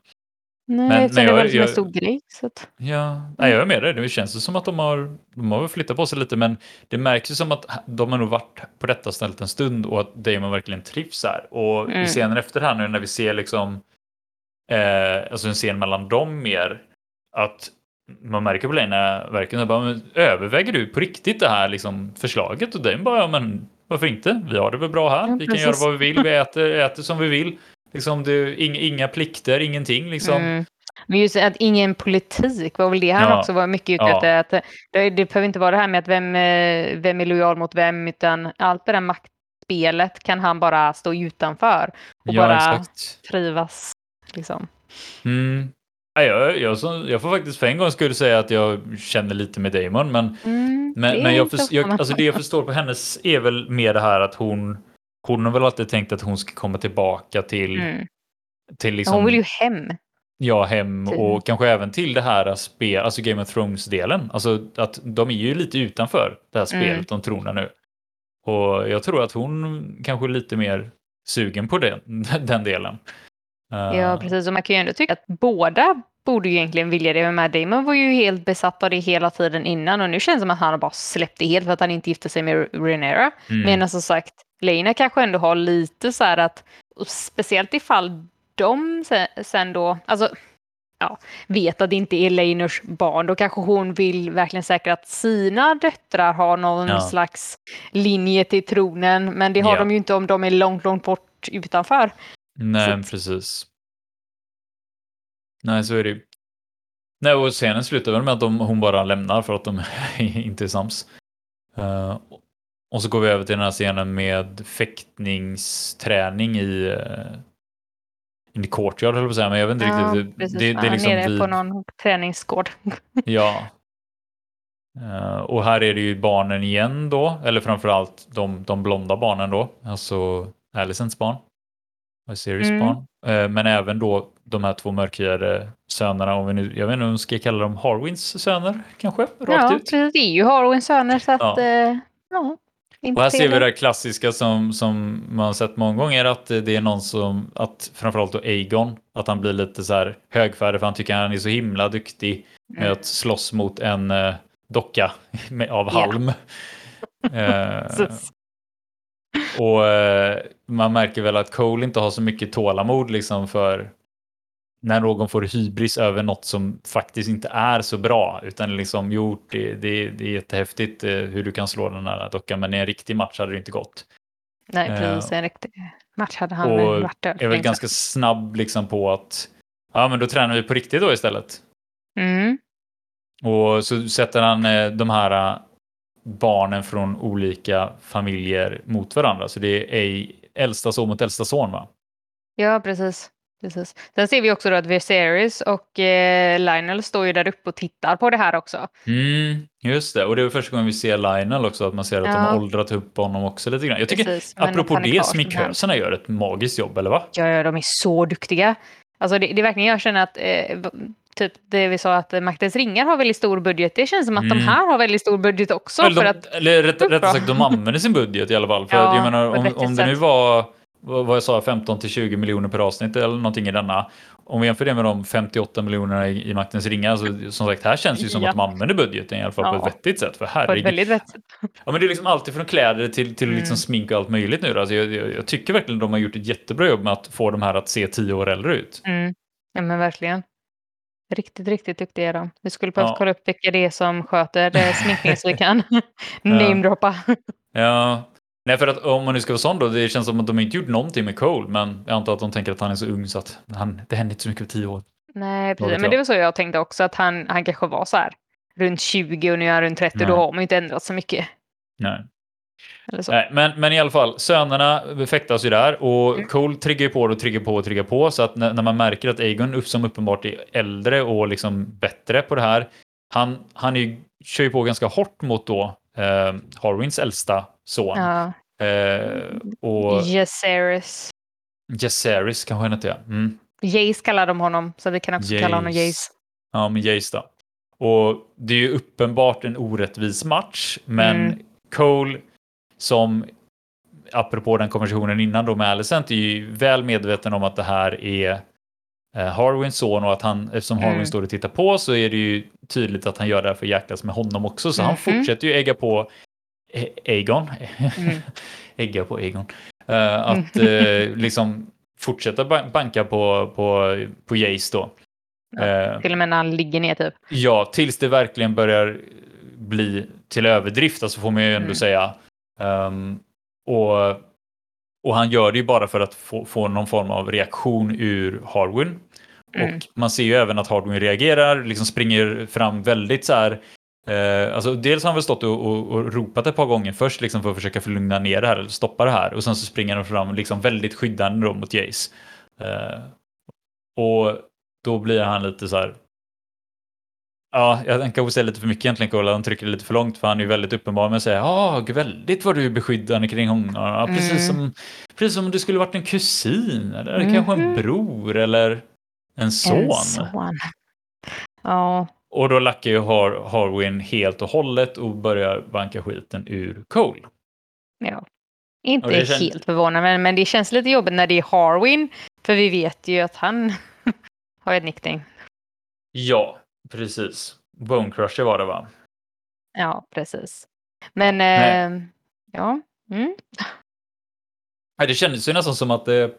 nej, Men- eftersom men det var jag- jag- en stor grej. Så att, ja, nej, jag är med dig. Det känns som att de har, de har flyttat på sig lite, men det märks ju som att de har nog varit på detta stället en stund och att Damon verkligen trivs här. Och Mm. i scenen efter här nu när vi ser liksom, eh, alltså en scen mellan dem mer, att man märker på Lena verkligen bara, men, överväger du på riktigt det här liksom, förslaget? Och Damon bara, ja men varför inte? Vi har det väl bra här. Ja, vi kan göra vad vi vill. Vi äter, äter som vi vill. Liksom, är inga, plikter, ingenting liksom. Mm. Men just att ingen politik var väl det han Ja. också var mycket ute Ja. efter. Att det, det behöver inte vara det här med att vem, eh, vem är lojal mot vem, utan allt det där maktspelet kan han bara stå utanför och ja, bara exakt. trivas. Liksom. Mm. Ja, jag, jag, jag får faktiskt för en gång skulle säga att jag känner lite med Damon, men, Mm, men, men jag, ofta jag, alltså det jag förstår på hennes är väl mer det här att hon, hon har väl alltid tänkt att hon ska komma tillbaka till, Mm. till liksom, Hon vill ju hem. ja, hem till- och kanske även till det här spel, alltså Game of Thrones-delen. Alltså att de är ju lite utanför det här spelet Mm. om tronen nu. Och jag tror att hon kanske är lite mer sugen på den, den delen. Ja, Eh, precis. Och man kan ju ändå tycka att båda borde ju egentligen vilja det. Men Matt Damon var ju helt besatt av det hela tiden innan och nu känns det som att han har bara släppt det helt för att han inte gifte sig med Renera. mm. Men som sagt, Lena kanske ändå har lite så här att, speciellt ifall de sen, sen då, alltså ja, vet att det inte är Leiners barn, då kanske hon vill verkligen säkra att sina döttrar har någon Ja. slags linje till tronen, men det har Ja. de ju inte om de är långt, långt bort utanför. Nej, Så precis. Nej, så är det ju. Nej, och scenen slutar väl med att de, hon bara lämnar för att de inte är sams. Eh, och så går vi över till den här scenen med fäktningsträning i uh, in the courtyard, höll jag på att säga, men jag vet inte Ja, riktigt. Det, precis. det, det är liksom nere vid, på någon träningsgård. Ja. Eh, och här är det ju barnen igen då, eller framförallt de, de blonda barnen då, alltså Alicents barn. Och Sirius Mm. barn. Eh, men även då de här två mörkhyade sönerna, om vi nu, jag vet inte om vi ska kalla dem Harwins söner kanske, rakt Ja, ut. precis. Det är ju Harwins söner så att, Ja. ja. ja Och här ser vi det klassiska som, som man har sett många gånger att det är någon som, att framförallt då Aegon, att han blir lite så här högfärdig för han tycker han är så himla duktig med Mm. att slåss mot en eh, docka med, av halm. Eh, Precis. och eh, man märker väl att Cole inte har så mycket tålamod liksom för när någon får hybris över något som faktiskt inte är så bra utan liksom gjort det, det, det är jättehäftigt eh, hur du kan slå den här dockan men i en riktig match hade det inte gått. Nej, Eh, precis. En riktig match hade han och varit död. är väl ganska snabb liksom på att ja men då tränar vi på riktigt då istället. Mm. Och så sätter han eh, de här eh, barnen från olika familjer mot varandra. Så det är äldsta son mot äldsta son va? Ja, precis. Precis. Sen ser vi också att Viserys och eh, Lionel står ju där uppe och tittar på det här också. Mm, just det. Och det är första gången vi ser Lionel också, att man ser att de Ja. har åldrat upp honom också lite grann. Jag tycker, Precis, apropå det, sminkhönsarna gör ett magiskt jobb, eller va? Ja, ja, de är så duktiga. Alltså det, det är verkligen, jag känner att eh, typ det vi sa att Maktens ringar har väldigt stor budget. Det känns som att de Mm. här har väldigt stor budget också. eller, för de, att, eller rätt, rättare sagt, de använder sin budget i alla fall. För Ja, jag menar, om, om det nu var vad jag sa, 15 till 20 miljoner per avsnitt eller någonting i denna. Om vi jämför det med de 58 miljonerna i, i Maktens ringar, så som sagt, här känns det ju som Ja. att de använder budgeten i alla fall på Ja. ett vettigt sätt. För På ett herregud, väldigt vettigt. Ja, men det är liksom alltid från kläder till, till liksom Mm. smink och allt möjligt nu. Alltså jag, jag, jag tycker verkligen de har gjort ett jättebra jobb med att få de här att se tio år äldre ut. Mm. Ja, men verkligen. Riktigt, riktigt duktiga är de. Vi skulle behövt Ja. kolla upp vilka det är som sköter sminkningen så vi kan namedroppa. Ja. Nej, för att om man nu ska vara sån då, det känns som att de inte gjort någonting med Cole, men jag antar att de tänker att han är så ung så att han, det händer inte så mycket på tio år. Nej, precis. Men det var så jag tänkte också, att han, han kanske var så här runt 20 och nu är han runt 30, Nej. då har man ju inte ändrat så mycket. Nej. Nej, men, men i alla fall, sönerna fäktas ju där och Mm. Cole triggar på och triggar på och triggar på så att när, när man märker att Aegon upp- som uppenbart är äldre och liksom bättre på det här, han, han är kör ju på ganska hårt mot då eh, Harwins äldsta son. Ja. Eh, och Jaceres. Jaceris kanske han heter ja. Mm. Jace kallar de honom, så vi kan också kalla honom Jace. Jace. Ja, men Jace då. Och det är ju uppenbart en orättvis match, men Mm. Cole som apropå den konversationen innan då med Alicent är ju väl medveten om att det här är eh, Harwins son och att han, eftersom Mm. Harwin står och tittar på så är det ju tydligt att han gör det här för att jäklas med honom också. Så han Mhm. fortsätter ju ägga på Aegon. Mm. ägga på Aegon. Eh, att eh, liksom fortsätta ba- banka på, på, på Jace då. Ja. Eh, Till och med när han ligger ner typ. Ja, tills det verkligen börjar bli till överdrift, alltså får man ju ändå Mm. säga. Ehm, och, och han gör det ju bara för att få, få någon form av reaktion ur Harwin. Mm. Och man ser ju även att Harwin reagerar, liksom springer fram väldigt så här. Eh, alltså dels har han väl stått och, och, och ropat ett par gånger först liksom för att försöka förlugna ner det här eller stoppa det här och sen så springer han fram liksom väldigt skyddande då mot Jace. Eh, och då blir han lite så här. Ja, jag kanske säger lite för mycket egentligen Kolla, han trycker lite för långt för han är ju väldigt uppenbar med att säga ja, väldigt vad du är beskyddande kring honom. Ja, precis, Mm. som, precis som om du skulle varit en kusin eller kanske en Mhm. bror eller en son. En son. Ja, Och då lackar ju Har Harwin helt och hållet och börjar banka skiten ur Cole. ja. Inte känns- helt förvånande, men, det känns lite jobbigt när det är Harwin. För vi vet ju att han har ett nickname. Ja, precis. Bone Crusher var det va? Ja, precis. Men, eh, ja. Mm. Det kändes ju nästan som att det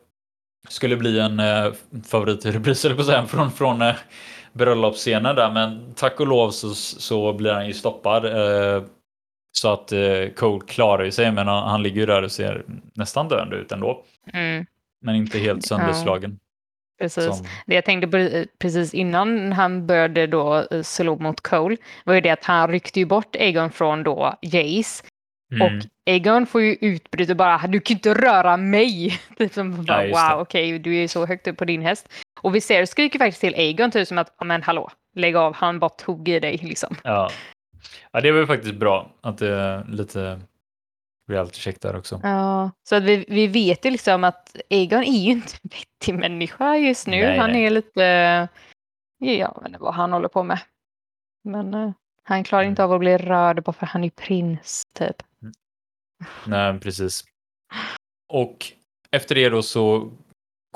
skulle bli en eh, favorit i repris, eller på säga, från, från eh, bröllopsscenen där. Men tack och lov så, så blir han ju stoppad. Eh, så att eh, Cole klarar ju sig, men han, han ligger ju där och ser nästan döende ut ändå. Mm, Men inte helt sönderslagen. precis. Som, Det jag tänkte på eh, precis innan han började då eh, slå mot Cole var ju det att han ryckte ju bort Egon från då Jace. Mm, Och Egon får ju utbryta bara du kan inte röra mig. Typ som bara, det. wow okej du är så högt upp på din häst. Och vi ser skriker faktiskt till Egon typ som att "Ja, men hallå lägg av han bara tog i dig liksom. ja. ja, det var ju faktiskt bra att det är lite reality check där också. Ja, så att vi, vi vet ju liksom att Egon är ju inte en vettig människa just nu. Nej, han nej. är lite, ja, inte vad han håller på med. Men eh, han klarar inte Mm. av att bli rörd bara för han är prins typ. Nej, precis. Och efter det då så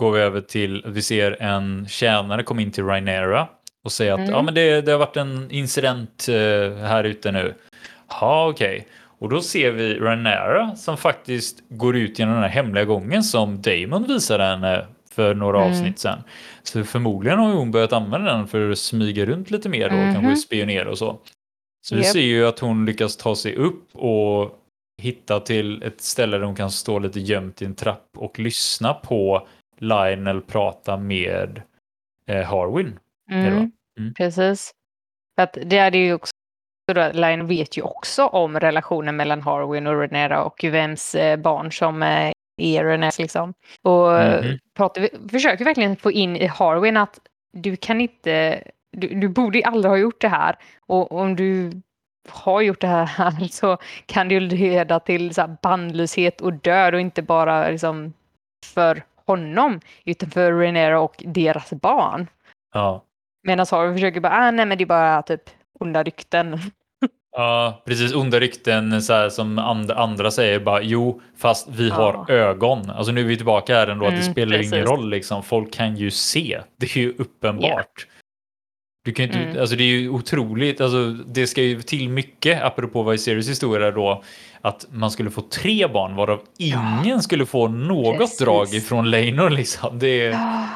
går vi över till vi ser en tjänare komma in till Rhaenyra och säga att Mm. ja, men det, det har varit en incident eh, här ute nu. Ja, okej. Och då ser vi Rhaenyra som faktiskt går ut genom den här hemliga gången som Damon visade henne för några Mm. avsnitt sedan. Så förmodligen har hon börjat använda den för att smyga runt lite mer och Mhm. kanske spionera och så. Så vi Japp. ser ju att hon lyckas ta sig upp och hitta till ett ställe där hon kan stå lite gömt i en trapp och lyssna på Lionel prata med eh, Harwin. Mm, Mm. Precis. Att det är det ju också, så då, Lion vet ju också om relationen mellan Harwin och Renera och vems eh, barn som eh, är Reneras liksom. Och Mhm. pratar, försöker verkligen få in i Harwin att du kan inte, du, du borde aldrig ha gjort det här. Och om du har gjort det här så kan det ju leda till så bandlöshet och död och inte bara liksom för honom utan för Renera och deras barn. Ja. Medan Harvey försöker bara, ah, nej men det är bara typ onda rykten. Ja, precis. Onda rykten så här, som and andra säger bara jo, fast vi Ja. har ögon. Alltså nu är vi tillbaka här ändå att det Mm, spelar ingen precis. roll liksom. Folk kan ju se. Det är ju uppenbart. Du kan inte, Mm. alltså det är ju otroligt, alltså det ska ju till mycket, apropå Series historia då, att man skulle få tre barn varav ingen skulle få något Precis. drag ifrån Leinor liksom. Det är, Ja.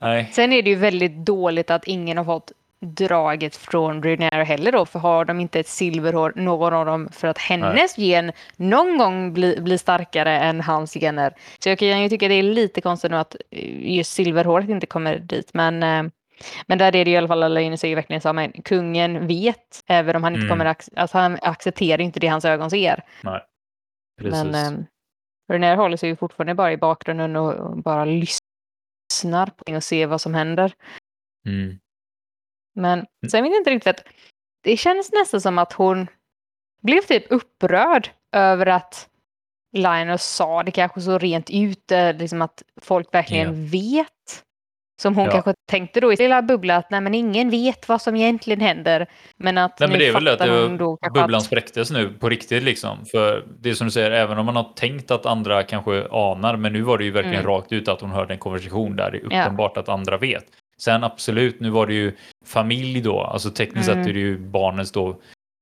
nej. Sen är det ju väldigt dåligt att ingen har fått draget från Rhaenyra heller då, för har de inte ett silverhår, någon av dem, för att hennes gen någon gång blir blir starkare än hans gener. Så jag kan ju tycka det är lite konstigt nu att eh, just silverhåret inte kommer dit, men eh, men där är det i alla fall, Alain säger verkligen så, men kungen vet, även om han inte Mm. kommer, alltså han accepterar inte det hans ögon ser. nej. Precis. Men eh, Rhaenyra håller sig ju fortfarande bara i bakgrunden och, bara lyssnar på det och ser vad som händer. mm. Men sen vet jag inte riktigt. Det känns nästan som att hon blev typ upprörd över att Linus sa det kanske så rent ut, eh, liksom att folk verkligen vet. Som hon Ja. kanske tänkte då i sin lilla bubbla att nej men ingen vet vad som egentligen händer. Men att Nej, men det är väl att det då bubblan att, spräcktes nu på riktigt liksom. För det är som du säger, även om man har tänkt att andra kanske anar, men nu var det ju verkligen Mm. rakt ut att hon hörde en konversation där det är Ja. uppenbart att andra vet. Sen absolut, nu var det ju familj då, alltså tekniskt Mm. sett är det ju barnens då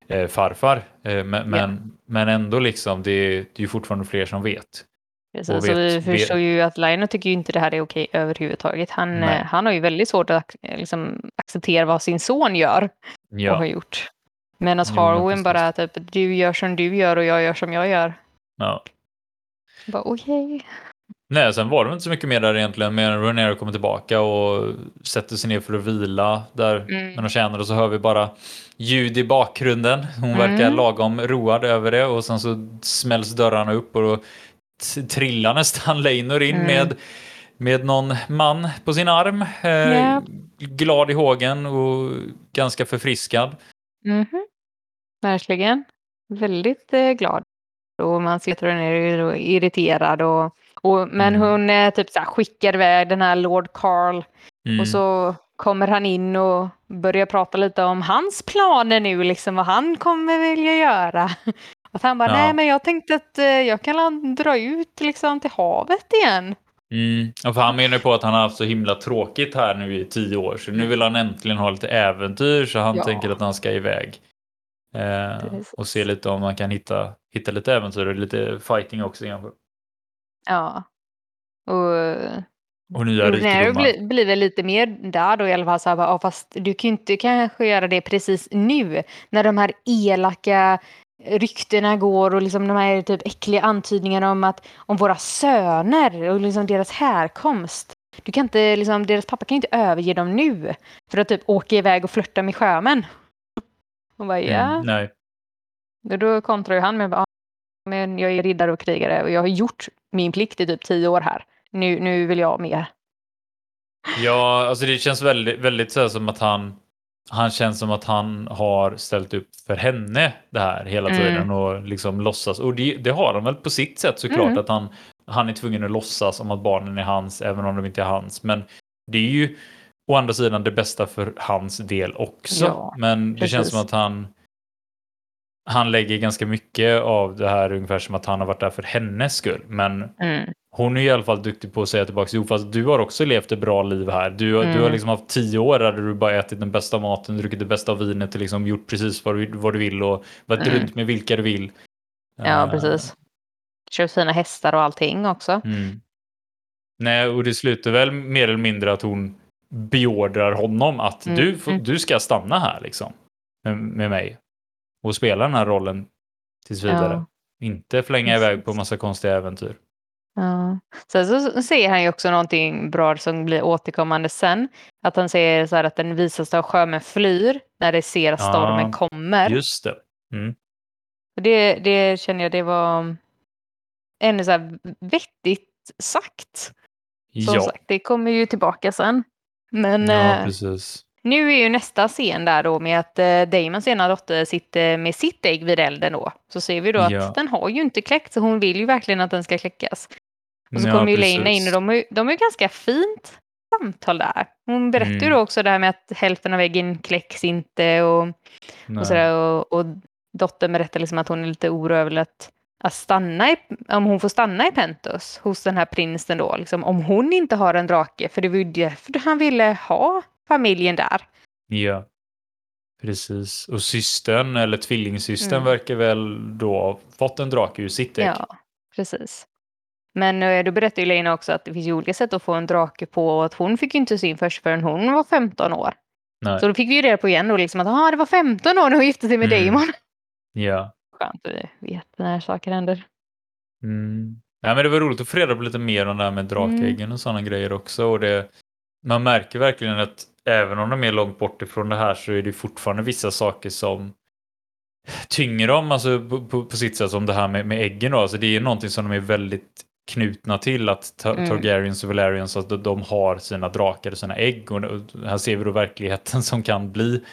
eh, farfar. Eh, men, men, men ändå liksom, det, det är ju fortfarande fler som vet. Precis, och så vi vet- förstår ju att Linus tycker ju inte det här är okej överhuvudtaget. Han, Nej. eh, han har ju väldigt svårt att ac- liksom, acceptera vad sin son gör. och har Ja, gjort. Medan Jo, men Harwin bara typ, du gör som du gör och jag gör som jag gör. ja. Bara okej. Nej, sen var det inte så mycket mer där egentligen, mer än Rhaenyra kommer tillbaka och sätter sig ner för att vila där Mm. med de tjänar och så hör vi bara ljud i bakgrunden. Hon Mm. verkar lagom road över det och sen så smälls dörrarna upp och då trillar nästan Leinor in Mm. med, med någon man på sin arm. Eh, Ja. Glad i hågen och ganska förfriskad. Mhm. Verkligen. Väldigt eh, glad. Och man sitter och är irriterad. Och, och, men Mm. hon eh, typ så här, skickar iväg den här Lord Carl. Mm. Och så kommer han in och börjar prata lite om hans planer nu, liksom vad han kommer vilja göra. Att han bara, Ja. nej men jag tänkte att eh, jag kan dra ut liksom till havet igen. Mm. Ja, för han menar ju på att han har haft så himla tråkigt här nu i tio år så nu vill han äntligen ha lite äventyr så han Ja. tänker att han ska iväg. Eh, och se lite om man kan hitta, hitta lite äventyr och lite fighting också kanske. Ja. Och Och nya rikedomar. blir, blir väl lite mer där då i alla fall. Så här, bara, fast du kan ju inte kanske göra det precis nu. När de här elaka ryktena går och liksom de här typ äckliga antydningarna om, att, om våra söner och liksom deras härkomst. Du kan inte, liksom, deras pappa kan inte överge dem nu för att typ åka iväg och flörta med sjömän. Och bara, ja. Mm, nej. Och då kontrar ju han med att men jag är riddare och krigare och jag har gjort min plikt i typ tio år här. Nu, nu vill jag mer. Ja, alltså det känns väldigt, väldigt så som att han han känns som att han har ställt upp för henne det här hela Mm. tiden och liksom låtsas. Och det, det har han väl på sitt sätt såklart Mm. att han, han är tvungen att låtsas om att barnen är hans även om de inte är hans. Men det är ju å andra sidan det bästa för hans del också. Ja, Men det känns precis. som att han han lägger ganska mycket av det här ungefär som att han har varit där för hennes skull. Men Mm. hon är i alla fall duktig på att säga tillbaka, jo fast du har också levt ett bra liv här. Du, har- du har Mm. liksom haft tio år där du bara ätit den bästa maten, druckit det bästa vinet och liksom gjort precis vad du, vad du vill och varit Mm. runt med vilka du vill. Ja, Eh, precis. Köpt fina hästar och allting också. Mm. Nej, och det slutar väl mer eller mindre att hon beordrar honom att Mm, du, mm. du ska stanna här liksom med mig och spela den här rollen tills vidare. Ja. Inte flänga iväg på massa konstiga äventyr. Ja. Sen så säger han ju också någonting bra som blir återkommande sen. Att han säger så här att den visaste av sjömän flyr när de ser att stormen Ja, kommer. Just det. Mm. Det, det känner jag det var ännu så här vettigt sagt. Som Ja, sagt, det kommer ju tillbaka sen. Men ja, eh, precis. Nu är ju nästa scen där då med att eh, Damons ena dotter sitter med sitt ägg vid elden då. Så ser vi då att Ja. den har ju inte kläckt så hon vill ju verkligen att den ska kläckas. Och så Ja, kommer ju Lena in och de har ju de har ju ganska fint samtal där. Hon berättar ju Mm. då också det här med att hälften av äggen kläcks inte och, Nej. och sådär. Och, och dottern berättar liksom att hon är lite orolig över att, att stanna i, om hon får stanna i Pentos hos den här prinsen då, liksom, om hon inte har en drake, för det var ju därför han ville ha familjen där. Ja, precis. Och systern, eller tvillingsystern, Mm. verkar väl då ha fått en drake ur sitt ägg. Ja, precis. Men eh, då berättar ju Lena också att det finns ju olika sätt att få en drake på och att hon fick ju inte sin först förrän hon var 15 år. Nej. Så då fick vi ju reda på igen då liksom att ah, det var 15 år när hon gifte sig med Mm. Damon. Ja. Skönt att vi vet när saker händer. Mm. Ja, men det var roligt att få reda på lite mer om det här med drakäggen Mm. och sådana grejer också. Och det, man märker verkligen att även om de är långt bort ifrån det här så är det fortfarande vissa saker som tynger dem alltså på, på, på sitt sätt som det här med, med äggen. Då. Alltså det är någonting som de är väldigt knutna till att Ta- Mm. Targaryens och Valerians att de- de har sina drakar och sina ägg. Och och här ser vi då verkligheten som kan bli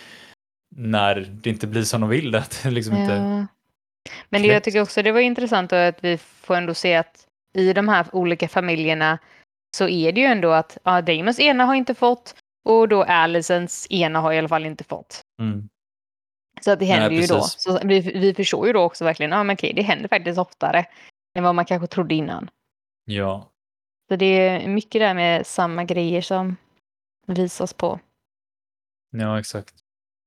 när det inte blir som de vill. Att det liksom inte... Ja. Men det, jag tycker också det var intressant att vi får ändå se att i de här olika familjerna så är det ju ändå att ja, Damons ena har inte fått och då Alicens ena har i alla fall inte fått. Mm. Så att det Nej, händer ju då. Så vi, vi förstår ju då också verkligen, ja men okej, det händer faktiskt oftare än vad man kanske trodde innan. Ja. Så det är mycket där med samma grejer som visas på. Ja, exakt.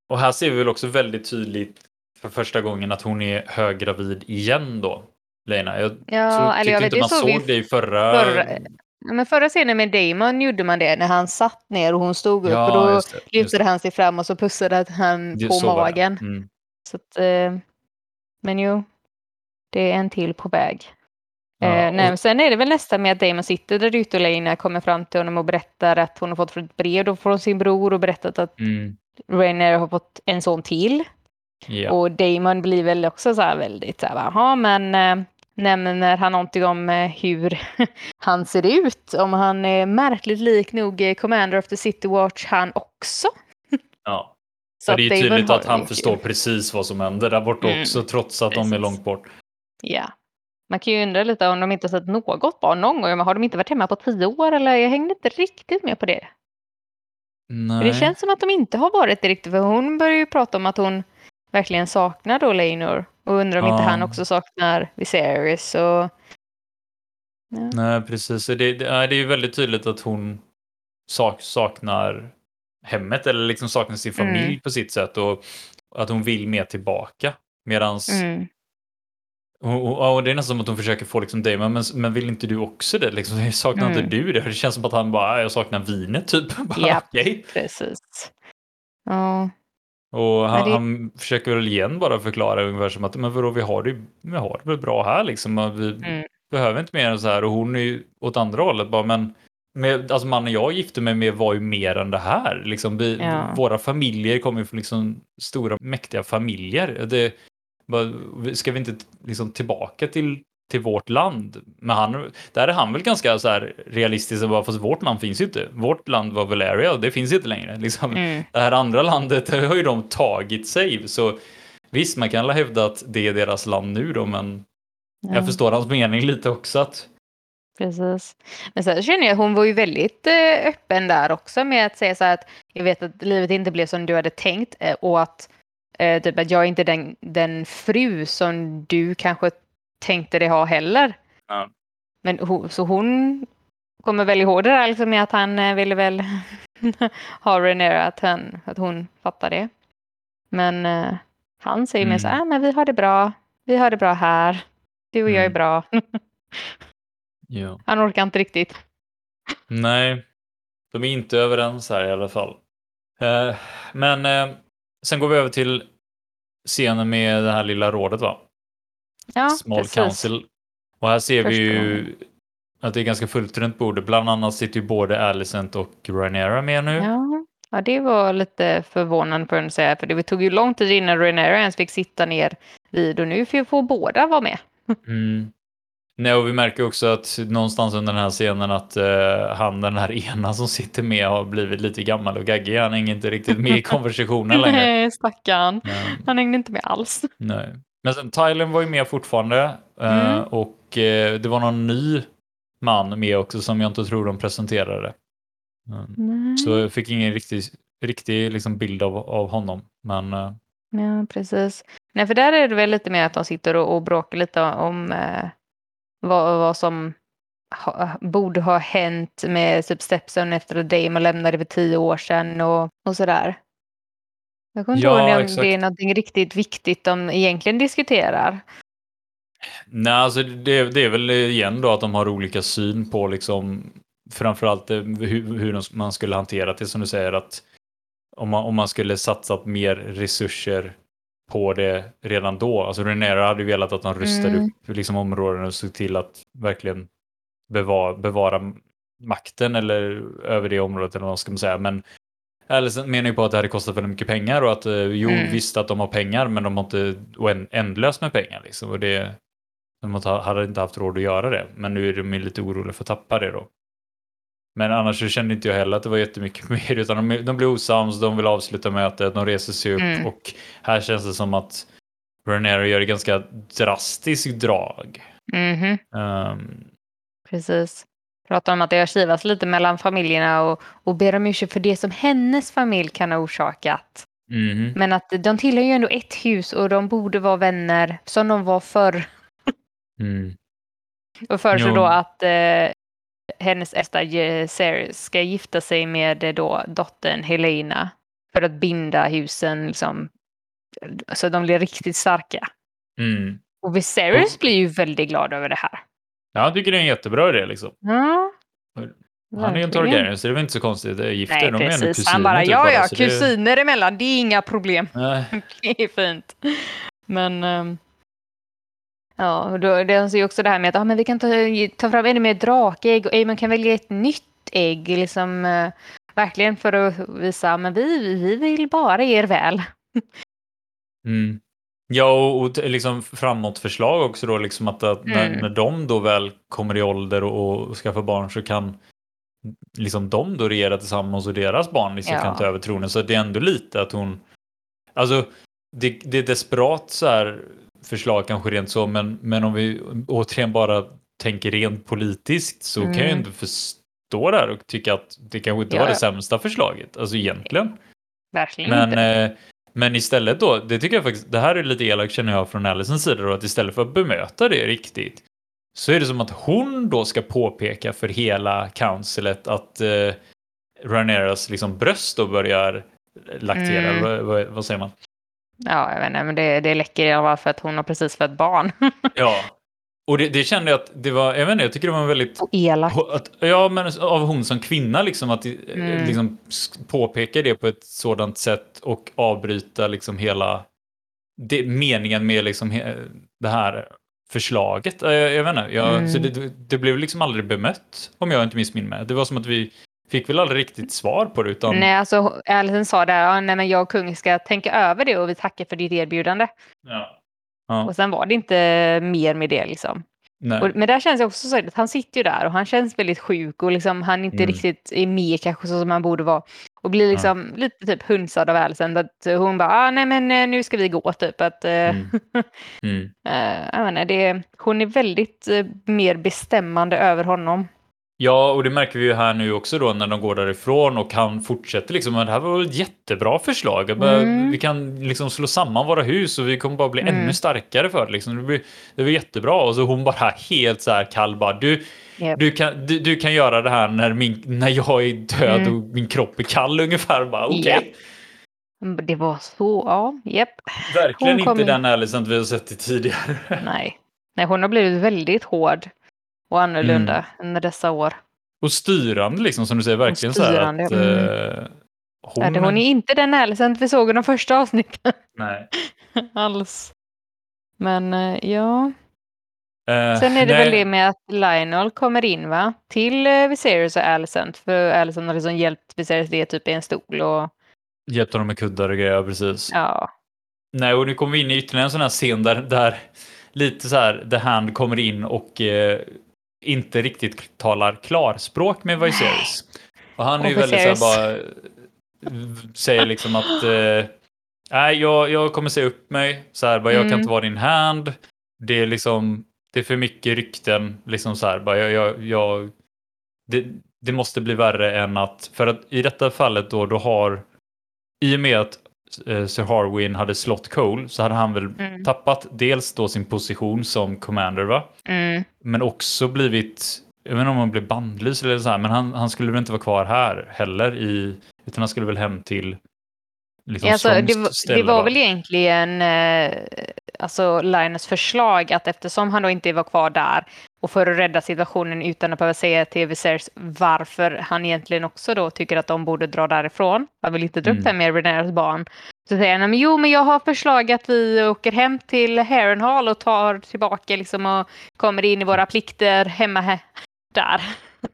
Och här ser vi väl också väldigt tydligt för första gången att hon är höggravid igen då, Lena. Jag Ja, tror, eller jag vet, inte det man såg vi det i förra... förra- Men förra scenen med Damon gjorde man det när han satt ner och hon stod upp och Ja, då just det. Just lutade han sig fram och så pussade han det. på magen. Mm. Så att, eh, men jo, det är en till på väg. Ja, eh, nej, och- sen är det väl nästan med att Damon sitter där ute och Lena kommer fram till honom och berättar att hon har fått ett brev då från sin bror och berättat att Mm. Rainer har fått en son till. Ja. Och Damon blir väl också så här väldigt så här, jaha, men äh, nämner han någonting om eh, hur han ser ut? Om han är märkligt lik nog eh, Commander of the City Watch han också? ja. Så det är ju tydligt att han förstår precis vad som händer där borta Mm, också, trots att de är precis. långt bort. Ja. Man kan ju undra lite om de inte har sett något barn någon gång. Har de inte varit hemma på tio år eller? Jag hängde inte riktigt med på det. Nej. det känns som att de inte har varit det riktigt. För hon börjar ju prata om att hon verkligen saknar då Leinor. Och undrar om inte Ja. han också saknar Viserys. Och... Ja. Nej, precis. Det, det, det är ju väldigt tydligt att hon sak, saknar hemmet eller liksom saknar sin familj Mm. på sitt sätt och att hon vill mer tillbaka. Medans Mm. och, och, det är nästan som att hon försöker få liksom Damon, men, men vill inte du också det? Liksom, saknar Mm. inte du det? Det känns som att han bara, jag saknar vinet typ. Bara, Japp. okej. Precis. Ja. Och han, det- han försöker väl igen bara förklara ungefär som att men vadå, vi har det, vi har det väl bra här liksom. Vi Mm. behöver inte mer än så här och hon är ju åt andra hållet bara men med, alltså mannen jag gifte mig med var ju mer än det här. Liksom, vi, Ja. Våra familjer kommer ju från liksom stora mäktiga familjer. Det, bara, ska vi inte liksom tillbaka till, till vårt land? Men han, där är han väl ganska så här realistisk, och bara, fast vårt land finns ju inte. Vårt land var Valeria och det finns inte längre. Liksom. Mm. Det här andra landet har ju de tagit sig. Så visst, man kan hävda att det är deras land nu då, men Ja. jag förstår hans mening lite också. Att, Precis. Men sen känner jag, hon var ju väldigt eh, öppen där också med att säga så här att jag vet att livet inte blev som du hade tänkt eh, och att, eh, typ att jag är inte den, den fru som du kanske tänkte dig ha heller. Ja. Men så hon kommer väl ihåg det där liksom med att han eh, ville väl ha Renera, att, han, att hon fattar det. Men eh, han säger mer så här, Mm. ah, men vi har det bra, vi har det bra här, du och jag är Mm. bra. ja. han orkar inte riktigt. Nej, de är inte överens här i alla fall. Eh, men eh, sen går vi över till scenen med det här lilla rådet va? Ja, Small precis. Council. Och här ser vi Första ju att det är ganska fullt runt bordet. Bland annat sitter ju både Alicent och Rhaenyra med nu. Ja. ja, det var lite förvånande för att säga, för det tog ju lång tid innan Renera ens fick sitta ner vid och nu får båda vara med. Mm. Nej, och vi märker också att någonstans under den här scenen att eh, han, den här ena som sitter med, har blivit lite gammal och gaggig. Han hänger inte riktigt med i konversationen längre. Nej, stackarn. Nej. Han hängde inte med alls. Nej. Men sen Tylen var ju med fortfarande eh, Mm. och eh, det var någon ny man med också som jag inte tror de presenterade. Nej. Så jag fick ingen riktig, riktig liksom bild av, av honom. Men eh, Ja, precis. Nej, för där är det väl lite mer att de sitter och, och bråkar lite om eh, vad, vad som ha, borde ha hänt med typ Stepson efter att Damon lämnade för tio år sedan och, och sådär. Jag kommer inte Ja, ihåg om exakt. det är någonting riktigt viktigt de egentligen diskuterar. Nej, alltså det, det är väl igen då att de har olika syn på liksom framförallt eh, hur, hur man skulle hantera det som du säger att om man, om man skulle satsat mer resurser på det redan då. Alltså Renera hade velat att de rustade Mm. upp liksom områden och såg till att verkligen bevara, bevara makten eller över det området eller vad ska man säga. Men Allison menar ju på att det hade kostat väldigt mycket pengar och att eh, jo Mm. visst att de har pengar men de har inte ändlöst med pengar liksom. Och det, de hade inte haft råd att göra det. Men nu är de lite oroliga för att tappa det då. Men annars så kände inte jag heller att det var jättemycket mer utan de, de blir osams, de vill avsluta mötet, de reser sig upp Mm. och här känns det som att Renero gör ett ganska drastiskt drag. Mhm, Ehm, precis. Pratar om att det har kivats lite mellan familjerna och, och ber om ursäkt för det som hennes familj kan ha orsakat. mhm. Men att de tillhör ju ändå ett hus och de borde vara vänner som de var förr. Mm. Och föreslår då att eh, hennes äldsta eh, Ceres ska gifta sig med eh, då dottern Helena för att binda husen liksom, så de blir riktigt starka. Mm. Och Viserys blir ju väldigt glad över det här. Ja, jag tycker det är en jättebra idé liksom. Ja, Han är ju en. Targaryen så det är väl inte så konstigt. Det är gifta, Nej, de är precis. kusiner Han bara, typ ja, bara, ja, så det- kusiner emellan, det är inga problem. Nej. Det är fint. Men ehm, ja, och då, det är ju också det här med att ah, men vi kan ta, ta fram ännu mer drakägg och Aemon kan välja ett nytt ägg. Liksom, eh, verkligen för att visa men vi, vi vill bara er väl. Mm. Ja, och, liksom framåtförslag också då, liksom att, att när, Mm. när de då väl kommer i ålder och, och skaffar barn så kan liksom de då regera tillsammans och deras barn liksom Ja. kan ta över tronen. Så det är ändå lite att hon, alltså det, det är desperat så här förslag kanske rent så, men, men om vi återigen bara tänker rent politiskt så kan jag Mm. ändå förstå det här och tycka att det kanske inte Ja, var det sämsta förslaget, alltså egentligen. Verkligen Men, inte. eh, men istället då, det tycker jag faktiskt, det här är lite elakt känner jag från Allisons sida då, att istället för att bemöta det riktigt så är det som att hon då ska påpeka för hela councilet att eh, Rhaenyras liksom bröst då börjar laktera, Mm. vad, vad säger man? Ja, jag vet inte, men det, det läcker i alla fall för att hon har precis fött barn. Ja. Och det, det kände jag att det var, jag inte, jag tycker det var en väldigt Och elakt. Att, ja, men av hon som kvinna, liksom att eh, Mm. liksom, påpeka det på ett sådant sätt och avbryta liksom hela det, meningen med liksom he, det här förslaget. Jag, jag vet inte, jag, Mm. så det, det blev liksom aldrig bemött, om jag inte missminner mig. Det var som att vi fick väl aldrig riktigt svar på det, utan Nej, alltså Alison sa där, ja, nej men jag och kung ska tänka över det och vi tackar för ditt erbjudande. ja. Ja, Och sen var det inte mer med det liksom. Och, men där känns det också så att han sitter ju där och han känns väldigt sjuk och liksom han inte Mm. riktigt är med kanske så som han borde vara. Och blir liksom lite typ hunsad av Alison. Att hon bara, ah, nej men eh, nu ska vi gå typ. Att, eh, Mm. Mm. eh, jag det, hon är väldigt mer bestämmande över honom. Ja, och det märker vi ju här nu också då när de går därifrån och han fortsätter liksom, det här var ett jättebra förslag. Mm. Vi kan liksom slå samman våra hus och vi kommer bara bli Mm. ännu starkare för det. Liksom. Det, blir, det blir jättebra. Och så hon bara helt så här kall bara, du, Japp. du, kan, du, du kan göra det här när, min, när jag är död Mm. och min kropp är kall ungefär. Bara, Okej, Japp. Det var så, ja, japp. verkligen inte in. den Alicent vi har sett tidigare. Nej. Nej, hon har blivit väldigt hård och annorlunda Mm. under dessa år. Och styrande liksom som du säger, verkligen så här att mm. eh, hon... Det- Hon är inte den Alicent vi såg i de första avsnitten Nej. alls. Men eh, ja, Eh, sen är det nej. väl det med att Lionel kommer in va? Till uh, Viserys och Alicent. För Alicent har liksom hjälpt Viserys det typ i en stol och Hjälpte honom med kuddar och grejer, precis. ja. Nej, och nu kommer vi in i ytterligare en sån här scen där, där lite så här The Hand kommer in och eh, inte riktigt talar klarspråk med Viserys. Och han är ju väldigt så bara, säger liksom att eh, nej, jag, jag kommer säga upp mig, så här, bara, jag kan Mm. inte vara din hand. Det är liksom, det är för mycket rykten, liksom så här, bara, jag, jag, jag det, det måste bli värre än att, för att i detta fallet då, då har, i och med att eh, Sir Harwin hade slått Cole så hade han väl Mm. tappat dels då sin position som commander va? Mm. Men också blivit, jag vet inte om han blev bandlyst eller så här, men han, han skulle väl inte vara kvar här heller i, utan han skulle väl hem till liksom Alltså, Strongs det, var- ställe, det var va? väl egentligen eh, alltså Linus förslag att eftersom han då inte var kvar där och för att rädda situationen utan att behöva säga till Viserys varför han egentligen också då tycker att de borde dra därifrån. Han vill inte dra upp Mm. det med Rhaenyras barn. Så säger han, jo men jag har förslag att vi åker hem till Harrenhal och tar tillbaka liksom och kommer in i våra plikter hemma här, där.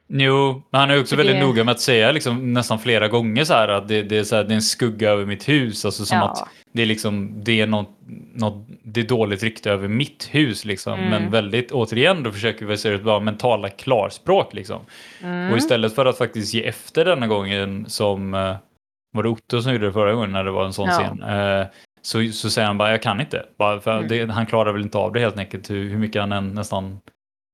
Jo, men han är också För väldigt det- noga med att säga liksom, nästan flera gånger så här att det, det, är så här, det är en skugga över mitt hus. Alltså som Ja. att det är liksom, det är något, något, det är dåligt rykte över mitt hus liksom. Mm. Men väldigt, återigen, då försöker vi se ut bara mentala klarspråk liksom. Mm. Och istället för att faktiskt ge efter denna gången som, eh, var det Otto som gjorde det förra gången när det var en sån Ja. scen? Eh, så, så säger han bara, jag kan inte. Bara för Mm. det, han klarar väl inte av det helt enkelt, hur, hur mycket han än nästan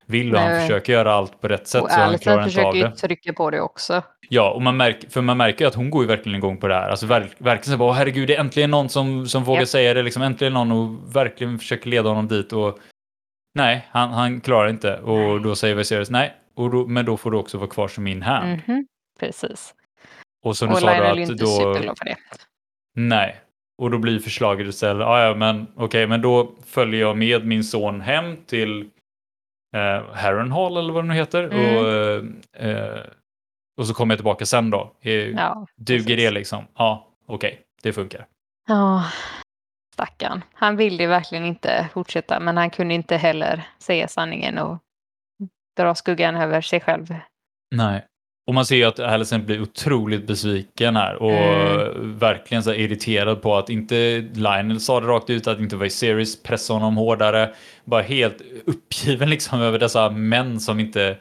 vill och han Nej. försöker göra allt på rätt sätt Och så han klarar inte av det. trycka på det också. Ja, och man märker, för man märker ju att hon går ju verkligen igång på det här. Alltså verk, verkligen så bara, "Åh, herregud, det är äntligen någon som, som vågar Japp. säga det, liksom äntligen någon och verkligen försöker leda honom dit och nej, han, han klarar inte. Och då säger Viserys nej, och då, men då får du också vara kvar som min hand. Mhm, Precis. Och som du Och sa då att då, nej. Och då blir förslaget istället, "Ah, ja men okej, men då följer jag med min son hem till eh, Harrenhal eller vad det nu heter. Mm. Och, eh, eh, och så kommer jag tillbaka sen då. Eh, Ja, Duger precis. det liksom? Ja, okej, det funkar. Ja, stackarn. Han ville ju verkligen inte fortsätta, men han kunde inte heller säga sanningen och dra skuggan över sig själv. Nej. Och man ser ju att Alicent blir otroligt besviken här och Mm. verkligen så irriterad på att inte Lionel sa det rakt ut, att inte Viserys pressade honom hårdare. Bara helt uppgiven liksom över dessa män som inte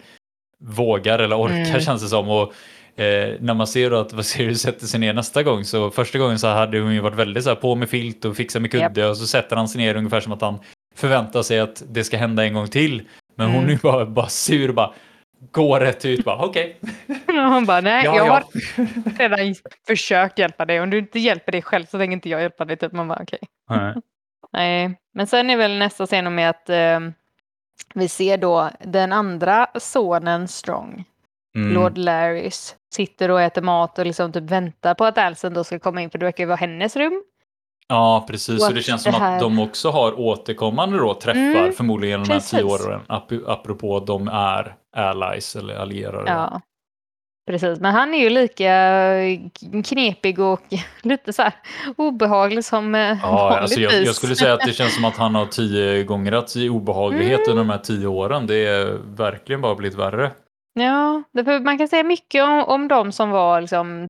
vågar eller orkar Mm. känns det som. Och eh, när man ser då att Viserys sätter sig ner nästa gång så första gången så hade hon ju varit väldigt så här på med filt och fixa med kudde och så sätter han sig ner ungefär som att han förväntar sig att det ska hända en gång till. Men hon Mm. är ju bara, bara sur och bara går rätt ut bara okej. Och hon bara, nej, Ja, jag ja. har redan försökt hjälpa dig. Om du inte hjälper dig själv så tänker inte jag hjälpa dig. Typ. Man bara, okej. Nej. Nej, men sen är väl nästa scen med att eh, vi ser då den andra sonen Strong, Mm. Lord Larrys, sitter och äter mat och liksom typ väntar på att Alison då ska komma in för det verkar ju vara hennes rum. Ja, precis. Och det känns det som här- att de också har återkommande då träffar Mm, förmodligen de här tio åren. ap- Apropå att de är allies eller allierade. Ja, precis. Men han är ju lika knepig och lite så här obehaglig som eh, Ja, alltså jag, jag skulle säga att det känns som att han har tio gånger i obehaglighet Mm. under de här tio åren. Det är verkligen bara blivit värre. Ja, man kan säga mycket om, om de som var liksom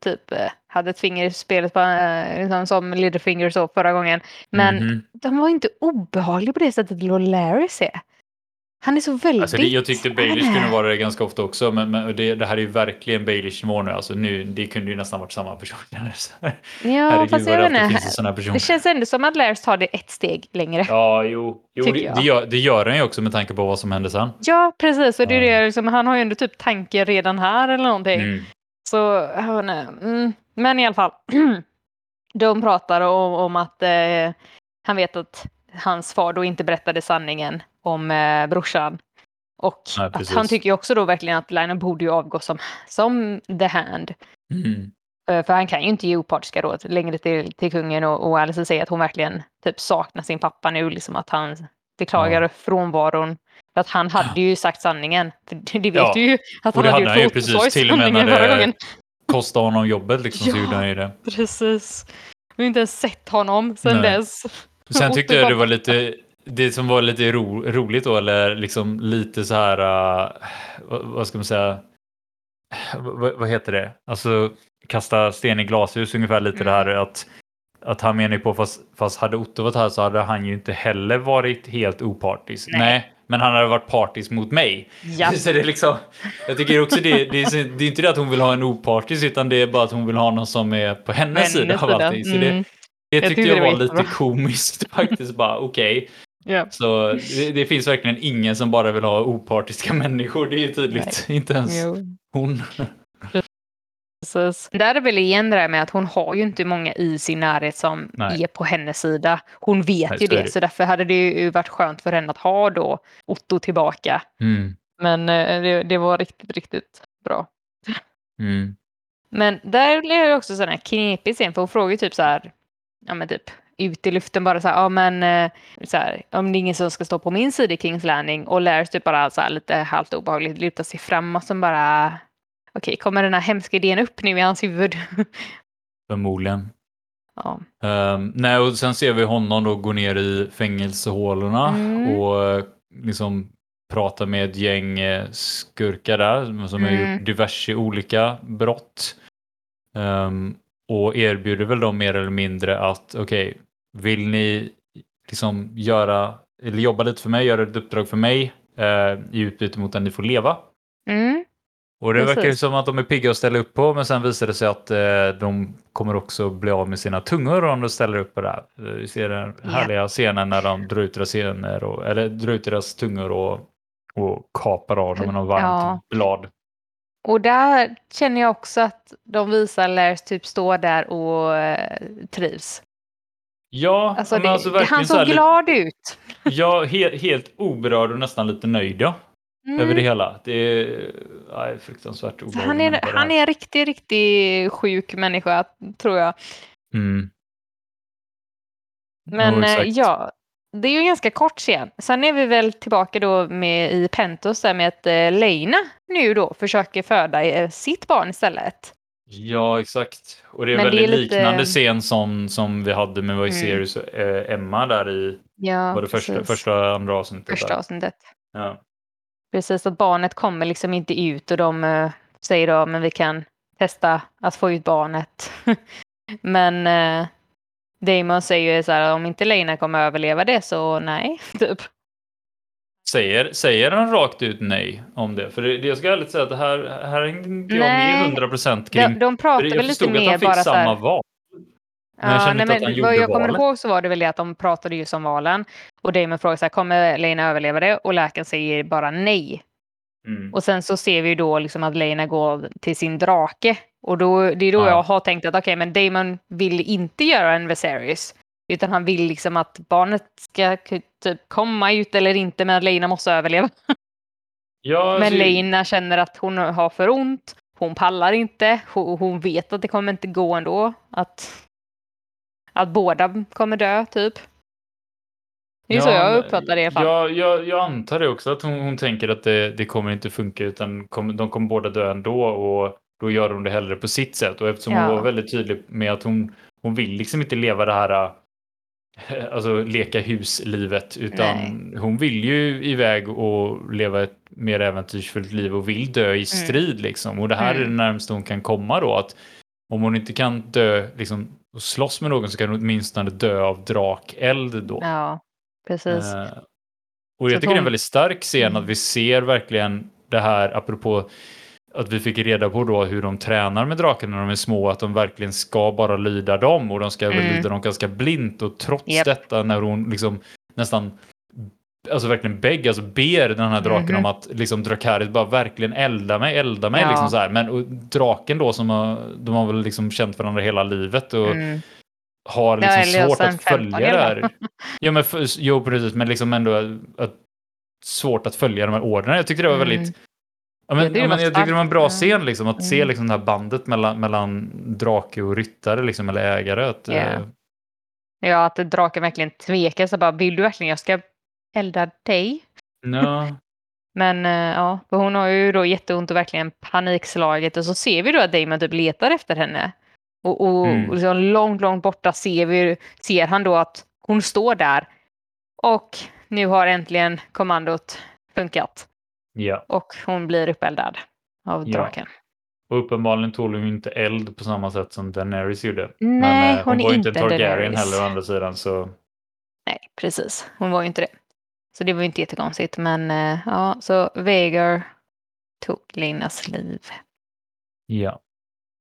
typ eh, hade ett finger i spelet på, eh, liksom, som Littlefinger så förra gången. Men Mhm. de var inte obehagliga på det sättet Lord Larrys är. Han är så väldigt... Alltså det, jag tyckte Baelish kunde vara det ganska ofta också, men, men det, det här är ju verkligen Baelish nivå nu. Alltså nu, det kunde ju nästan varit samma person. Ja, Herregud fast jag det vet inte. Det känns ändå som att Larrys tar det ett steg längre. Ja, jo, jo det, det, gör, det gör han ju också med tanke på vad som hände sen. Ja, precis. Och det är det, liksom, han har ju ändå typ tanke redan här eller någonting. Mm. Så, nej. Mm. Men i alla fall. de pratar om, om att eh, han vet att hans far då inte berättade sanningen om eh, brorsan. Och Nej, att han tycker också då verkligen att Lionel borde ju avgå som, som the hand. Mm. Eh, För han kan ju inte ge opartiska råd längre till, till kungen och, och Alice säger att hon verkligen typ saknar sin pappa nu, liksom att han beklagar Ja. frånvaron. För att han hade ju sagt sanningen. För det vet Ja. du ju att Och han det hade hade han ju precis, till och med när det- gången. Kostade honom jobbet liksom, så Ja. gjorde han ju det. Precis. Vi har inte ens sett honom sedan Nej. dess. Sen Och tyckte jag det var- lite, det som var lite ro, roligt då, eller liksom lite så här, uh, vad, vad ska man säga, vad, vad heter det? Alltså kasta sten i glashus ungefär lite det här att, att han menar ju på, fast, fast hade Otto varit här så hade han ju inte heller varit helt opartisk. Nej. Nej. Men han hade varit partisk mot mig. Ja. Så det är liksom, jag tycker också det, det, är, det är inte det att hon vill ha en opartisk utan det är bara att hon vill ha någon som är på hennes Hennes sida av allting. Så Mm. det, det Jag tyckte jag det var var lite komiskt faktiskt. Bara okej. Ja. Så det, det finns verkligen ingen som bara vill ha opartiska människor. Det är ju tydligt. Inte ens Jo. hon. Precis. Där är väl igen det där med att hon har ju inte många i sin närhet som Nej. är på hennes sida. Hon vet Nej, ju det, det. så därför hade det ju varit skönt för henne att ha då Otto tillbaka. Mm. Men eh, det, det var riktigt, riktigt bra. Mm. Men där blev det också sån här knepig scen, för hon frågar ju typ så här, ja men typ ut i luften bara så här, ja men eh, så här, om det är ingen som ska stå på min sida i Kings Landing och Lars typ bara så här lite halvt obehagligt lutar sig fram och sen bara, okej, kommer den här hemska idén upp nu i hans huvud? Förmodligen. ja. Um, nej, och sen ser vi honom då gå ner i fängelsehålorna Mm. och eh, liksom prata med ett gäng eh, skurkar där som har Mm. gjort diverse olika brott. Ehm, och erbjuder väl dem mer eller mindre att okej, vill ni liksom göra eller jobba lite för mig, göra ett uppdrag för mig eh, i utbyte mot att ni får leva. Mm. Och det verkar ju Precis. som att de är pigga att ställa upp på, men sen visar det sig att eh, de kommer också bli av med sina tungor om de ställer upp på det här. Vi ser den härliga scenen när de drar ut deras, scener och, eller drar ut deras tungor och, och kapar av dem med något varmt Ja. blad. Och där känner jag också att de visar Lars typ stå där och eh, trivs. Ja, Alltså, det, alltså han så såg lite- glad ut. Ja, he, helt oberörd och nästan lite nöjd ja, Mm. över det hela. Det är, ja, det är fruktansvärt obehagligt. han är, det han är en riktigt, riktigt sjuk människa, tror jag. Mm. Men exakt. ja, det är ju en ganska kort scen. Sen är vi väl tillbaka då med, i Pentos där med att eh, Leina nu då försöker föda eh, sitt barn istället. Ja, exakt. Och det är Men det väldigt är lite- liknande scen som, som vi hade med Viserys och eh, Emma där i Ja, var det första, precis. första andra avsnittet. Första avsnittet. Ja. Precis, att barnet kommer liksom inte ut och de eh, säger då, men vi kan testa att få ut barnet. men eh, Damon säger ju så här, om inte Lena kommer överleva det så nej, typ. Säger, säger han rakt ut nej om det? För det, det jag ska ärligt säga att det här, här är inte jag Nej. med 100% kring. De, de pratar väl lite mer bara så samma här. val. Ja, nej, men vad jag kommer valet. ihåg så var det väl det att de pratade just om valen. Och Damon frågar så här, kommer Lena överleva det? Och läkaren säger bara nej. Mm. Och sen så ser vi då liksom att Lena går till sin drake. Och då, det är då Ja. jag har tänkt att okej, men Damon vill inte göra en Viserys. Utan han vill liksom att barnet ska typ komma ut eller inte, men Lena måste överleva. Ja, Men alltså, Lena känner att hon har för ont. Hon pallar inte. Hon, hon vet att det kommer inte gå ändå. Att, att båda kommer dö, typ. Det är så jag uppfattar det i alla fall. Ja, jag, jag antar det också att hon, hon tänker att det, det kommer inte funka utan kom, de kommer båda dö ändå och då gör hon det hellre på sitt sätt. Och eftersom Ja. hon var väldigt tydlig med att hon, hon vill liksom inte leva det här äh, alltså leka huslivet utan hon vill ju iväg och leva ett mer äventyrsfullt liv och vill dö i strid liksom. Och det här är Mm. det närmaste hon kan komma då att om hon inte kan dö liksom och slåss med någon så kan hon åtminstone dö av drakeld då. Ja, precis. Eh, och Så jag att tycker det är en hon- väldigt stark scen Mm. att vi ser verkligen det här apropå att vi fick reda på då hur de tränar med drakarna när de är små, att de verkligen ska bara lyda dem och de ska Mm. lyda dem ganska blint och trots Japp. detta när hon liksom nästan alltså verkligen bägg, alltså ber den här draken Mhm. om att liksom Dracarys bara verkligen elda mig, elda mig Ja. liksom så här. Men och draken då som har, de har väl liksom känt varandra hela livet och Mm. har Ja, liksom eller svårt att 15 följa det här. Ja, men för, jo, precis, men liksom ändå att, svårt att följa de här ordnerna. Jag tyckte det var Mm. väldigt... Ja, Ja, men, ja, men jag tyckte det var en bra scen, liksom, att se Mm. liksom, det här bandet mellan, mellan drake och ryttare, liksom, eller ägare. Att, Ja. eh, Ja, att draken verkligen tvekar. Så bara, vill du verkligen jag ska elda dig? ja, Men eh, ja, för hon har ju då jätteont och verkligen panikslaget och så ser vi då att Damon typ letar efter henne. Och, och, Mm. och liksom långt, långt borta ser, vi, ser han då att hon står där. Och nu har äntligen kommandot funkat. ja. Och hon blir uppeldad av Ja. draken. Och uppenbarligen tål hon inte eld på samma sätt som Daenerys gjorde. Nej, men eh, hon, hon var inte inte en Targaryen Daenerys. heller å andra sidan. Så Nej, precis. Hon var ju inte det. Så det var ju inte jättekonstigt. Men eh, ja, så Vegar tog Linas liv. ja.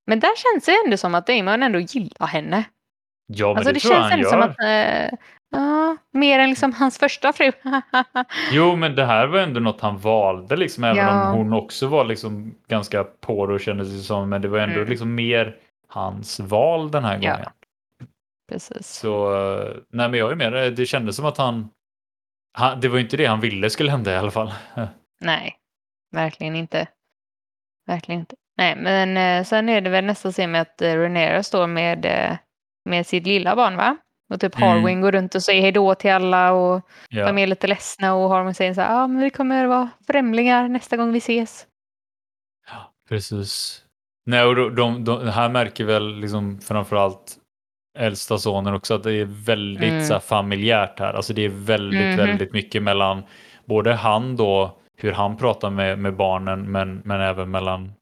Men där känns det ändå som att Damon ändå gillar henne. Ja, men Alltså det, det tror jag känns han ändå gör. som att... eh, Ja, mer än liksom hans första fru. Jo, men det här var ändå något han valde, liksom, även Ja. om hon också var liksom ganska på det och kände sig som, men det var ändå Mm. liksom mer hans val den här Ja. gången. Precis. Så, eh, nej men jag är med dig. det kändes som att han, han, det var ju inte det han ville skulle hända i alla fall. Nej, verkligen inte. Verkligen inte. Nej, men eh, sen är det väl nästa scen med att eh, Rhaenyra står med, eh, med sitt lilla barn, va? Och typ Mm. Harwin går runt och säger hej då till alla och Ja. de är lite ledsna och Harwin säger så här, ja ah, men vi kommer vara främlingar nästa gång vi ses. Precis. Nej, och de, de, de, här märker väl liksom framförallt äldsta sonen också att det är väldigt Mm. så här, familjärt här. Alltså det är väldigt, Mhm. väldigt mycket mellan både han då, hur han pratar med, med barnen, men, men även mellan,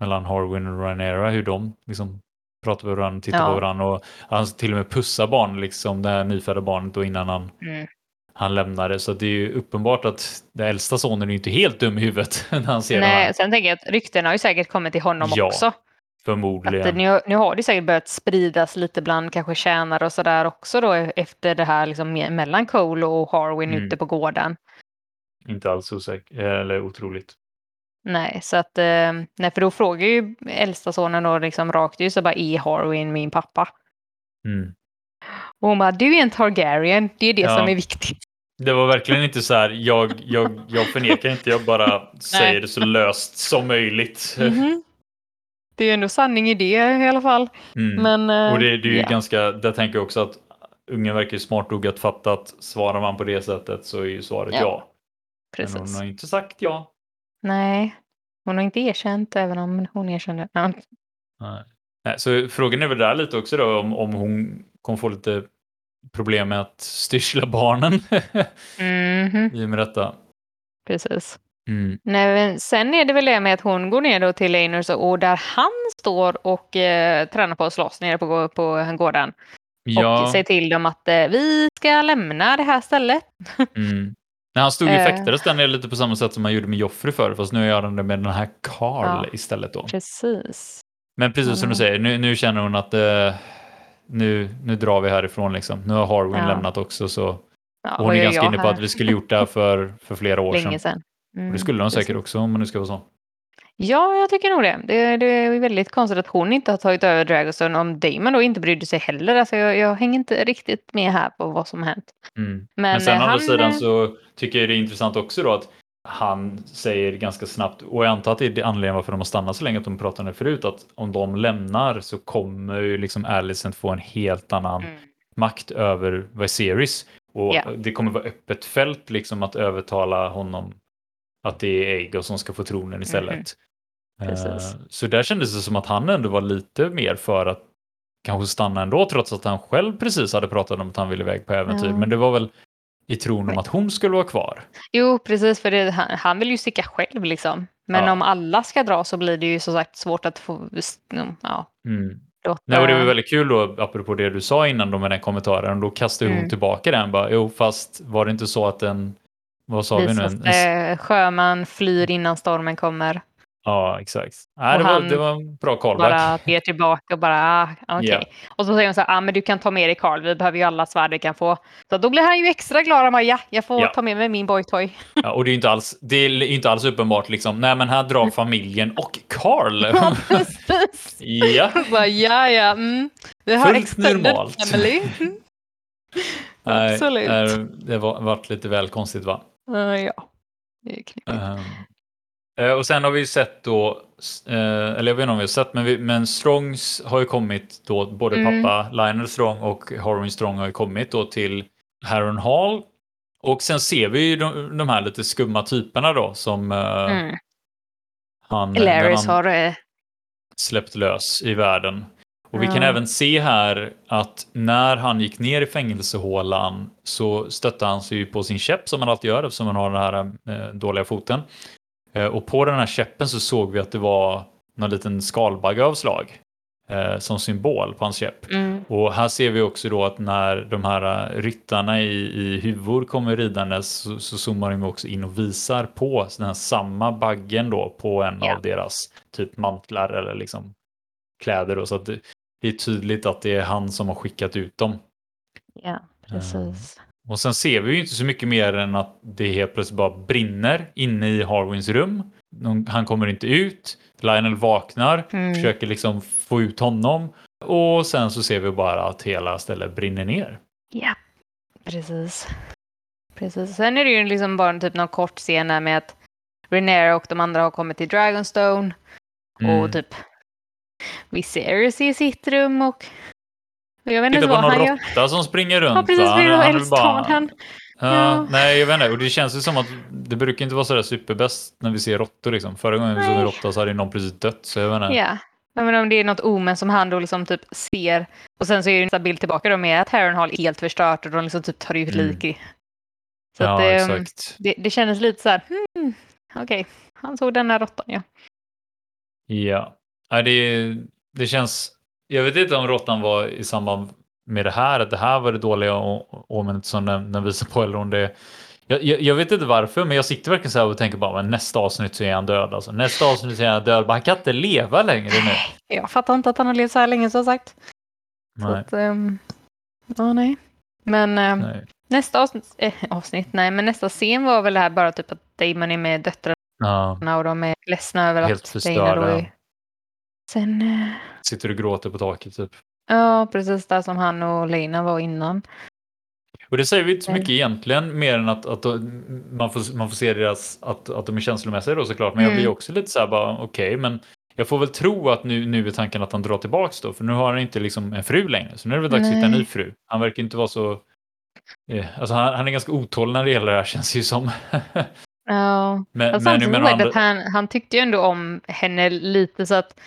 mellan Harwin och Rhaenyra, hur de liksom pratar med varandra, tittar Ja. på varandra och han till och med pussar barnen, liksom det här nyfödda barnet då innan han, Mm. han lämnade. Så det är ju uppenbart att den äldsta sonen är inte helt dum i huvudet när han ser det här. Nej, sen tänker jag att ryktena har ju säkert kommit till honom Ja, också. Att Förmodligen. det, nu, nu har det säkert börjat spridas lite bland kanske tjänare och sådär också då efter det här liksom me- mellan Cole och Harwin Mm. ute på gården. Inte alls osäker, eller otroligt. Nej, så att, eh, nej, för då frågar ju äldsta sonen då liksom rakt ut så bara är Harwin min pappa? Mm. Och hon bara, du är en Targaryen, det är det Ja. som är viktigt. Det var verkligen inte så här, jag, jag, jag förnekar inte, jag bara säger det så löst som möjligt. Mhm. Det är ju ändå sanning i det i alla fall. Mm. Men, eh, Och det, det är ju ja. ganska, där tänker jag också att ungen verkar ju smart nog att fatta att svarar man på det sättet så är ju svaret ja. Ja, Men hon Precis. har inte sagt ja. Nej, hon har inte erkänt även om hon erkände. Ja. Nej. Så frågan är väl där lite också då om, om hon kommer få lite problem med att styrsla barnen Mhm, i och med detta. precis. Mm. Nej, sen är det väl det med att hon går ner då till Einars och där han står och eh, tränar på att slåss nere på, på gården. Ja, Och säger till dem att eh, vi ska lämna det här stället. mm. Nej, han stod ju Eh. fäktades nere lite på samma sätt som han gjorde med Joffrey förr, fast nu gör han det med den här Karl Ja. istället då. Precis. Men precis som du säger, nu, nu känner hon att eh, nu, nu drar vi härifrån liksom. Nu har Harwin Ja. lämnat också så Ja, hon är ganska inne på här? att vi skulle gjort det här för, för flera år Länge sedan. sedan. Mm, det skulle hon säkert precis. också om man nu ska vara så. Ja, jag tycker nog det. det. Det är väldigt konstigt att hon inte har tagit över Dragonstone om Damon då inte brydde sig heller. Alltså jag, jag hänger inte riktigt med här på vad som har hänt. Mm. Men, Men, sen eh, å andra han, sidan eh, så tycker jag det är intressant också då att han säger ganska snabbt, och jag antar att det är anledningen varför de har stannat så länge, att de pratade om förut, att om de lämnar så kommer ju liksom Alicent få en helt annan Mm. makt över Viserys. Och Ja. det kommer vara öppet fält liksom att övertala honom att det är Aegon som ska få tronen istället. Precis. Eh, Så där kändes det som att han ändå var lite mer för att kanske stanna ändå, trots att han själv precis hade pratat om att han ville iväg på äventyr. Ja. Men det var väl i tron om att hon skulle vara kvar. Jo, precis, för det, han, han vill ju sticka själv liksom. Men Ja. om alla ska dra så blir det ju som sagt svårt att få ja, Mm. låta... Nej, och det var väldigt kul då, apropå det du sa innan då med den kommentaren, då kastade hon Mm. tillbaka den bara, jo fast var det inte så att en, vad sa vi nu? visas En, det, sjöman flyr innan stormen kommer. ja, exakt. Nej, det, var, han det var en bra callback. Bara ber tillbaka och bara, ah, okej. Ja. Och så säger hon så här, ah, men du kan ta med dig Carl, vi behöver ju alla svärd vi kan få. Så då blir han ju extra glad, han bara, ja, jag får Ja. ta med mig min boytoy. Ja, och det är ju inte alls, det är inte alls uppenbart liksom, nej men här drar familjen och Carl. Ja, precis. ja. bara, ja, ja, mm. Vi har Fullt normalt. family. Mm. Nej, Absolut. eh, det var varit lite väl konstigt va? Uh, ja, det är knepigt. Ehm, eh, och sen har vi sett då, eh, eller jag vet inte om vi har sett, men, vi, men Strongs har ju kommit då, både Mm. pappa Lionel Strong och Harwin Strong har ju kommit då till Harron Hall. Och sen ser vi ju de, de här lite skumma typerna då som eh, Mm. han, Larrys han har eh, släppt lös i världen. Och vi kan även se här att när han gick ner i fängelsehålan så stötte han sig ju på sin käpp som han alltid gör eftersom han har den här eh, dåliga foten. Eh, och på den här käppen så såg vi att det var någon liten skalbagge av slag eh, som symbol på hans käpp. mm, Och här ser vi också då att när de här ryttarna i, i huvor kommer ridandes så, så zoomar de också in och visar på den här samma baggen då på en Ja. av deras typ mantlar eller liksom kläder. Då, så att det, är tydligt att det är han som har skickat ut dem. Ja, precis. Och sen ser vi ju inte så mycket mer än att det helt plötsligt bara brinner inne i Harwins rum. Han kommer inte ut. Lionel vaknar, Mm. försöker liksom få ut honom och sen så ser vi bara att hela stället brinner ner. Ja, precis. Precis. Sen är det ju liksom bara typ någon kort scen med att Renera och de andra har kommit till Dragonstone Mm. och typ Viserys i sitt rum och och jag vet inte vad han någon gör. råtta som springer runt. Ja, precis. va? Det är vill eldstaden. Ja, Ja. Nej, jag vet inte. Och det känns ju som att det brukar inte vara sådär superbäst när vi ser råttor. Liksom. Förra gången vi såg en råtta så hade någon precis dött. Så jag vet inte. Ja. Menar om det är något omen som han då liksom typ ser. Och sen så är det nästa bild tillbaka då med att Harrenhal är helt förstört och de liksom typ tar ut Mm. lik i. Så ja, att, ehm, exakt. det, det kändes lite så här, hmm, okej, han såg den här råttan ja. Ja, Nej, det, det känns... Jag vet inte om råttan var i samband med det här, att det här var det dåliga omenet som den, den visar på, eller om det... Jag, jag, jag vet inte varför, men jag sitter verkligen så här och tänker bara, men nästa avsnitt så är han död. Alltså. Nästa avsnitt så är han död, men han kan inte leva längre nu. Jag fattar inte att han har levt så här länge som sagt. Så Nej, att, ehm, ja, nej. Men ehm, nej. nästa avsnitt, eh, avsnitt, nej, men nästa scen var väl det här bara typ att Damon är med döttrarna Ja, och de är ledsna över Helt att Dana då är... Sen, eh, sitter och gråter på taket typ. ja, precis där som han och Lena var innan. Och det säger vi inte så Mm. mycket egentligen, mer än att, att man, får, man får se deras, att, att de är känslomässiga då såklart. Men jag blir Mm. också lite så här bara, okej, men jag får väl tro att nu, nu är tanken att han drar tillbaks då, för nu har han inte liksom en fru längre, så nu är det väl dags att hitta en Nej. ny fru. Han verkar inte vara så, eh, alltså han, han är ganska otålig när det gäller det här känns det ju som. Ja, men, men andra, att han, han tyckte ju ändå om henne lite så att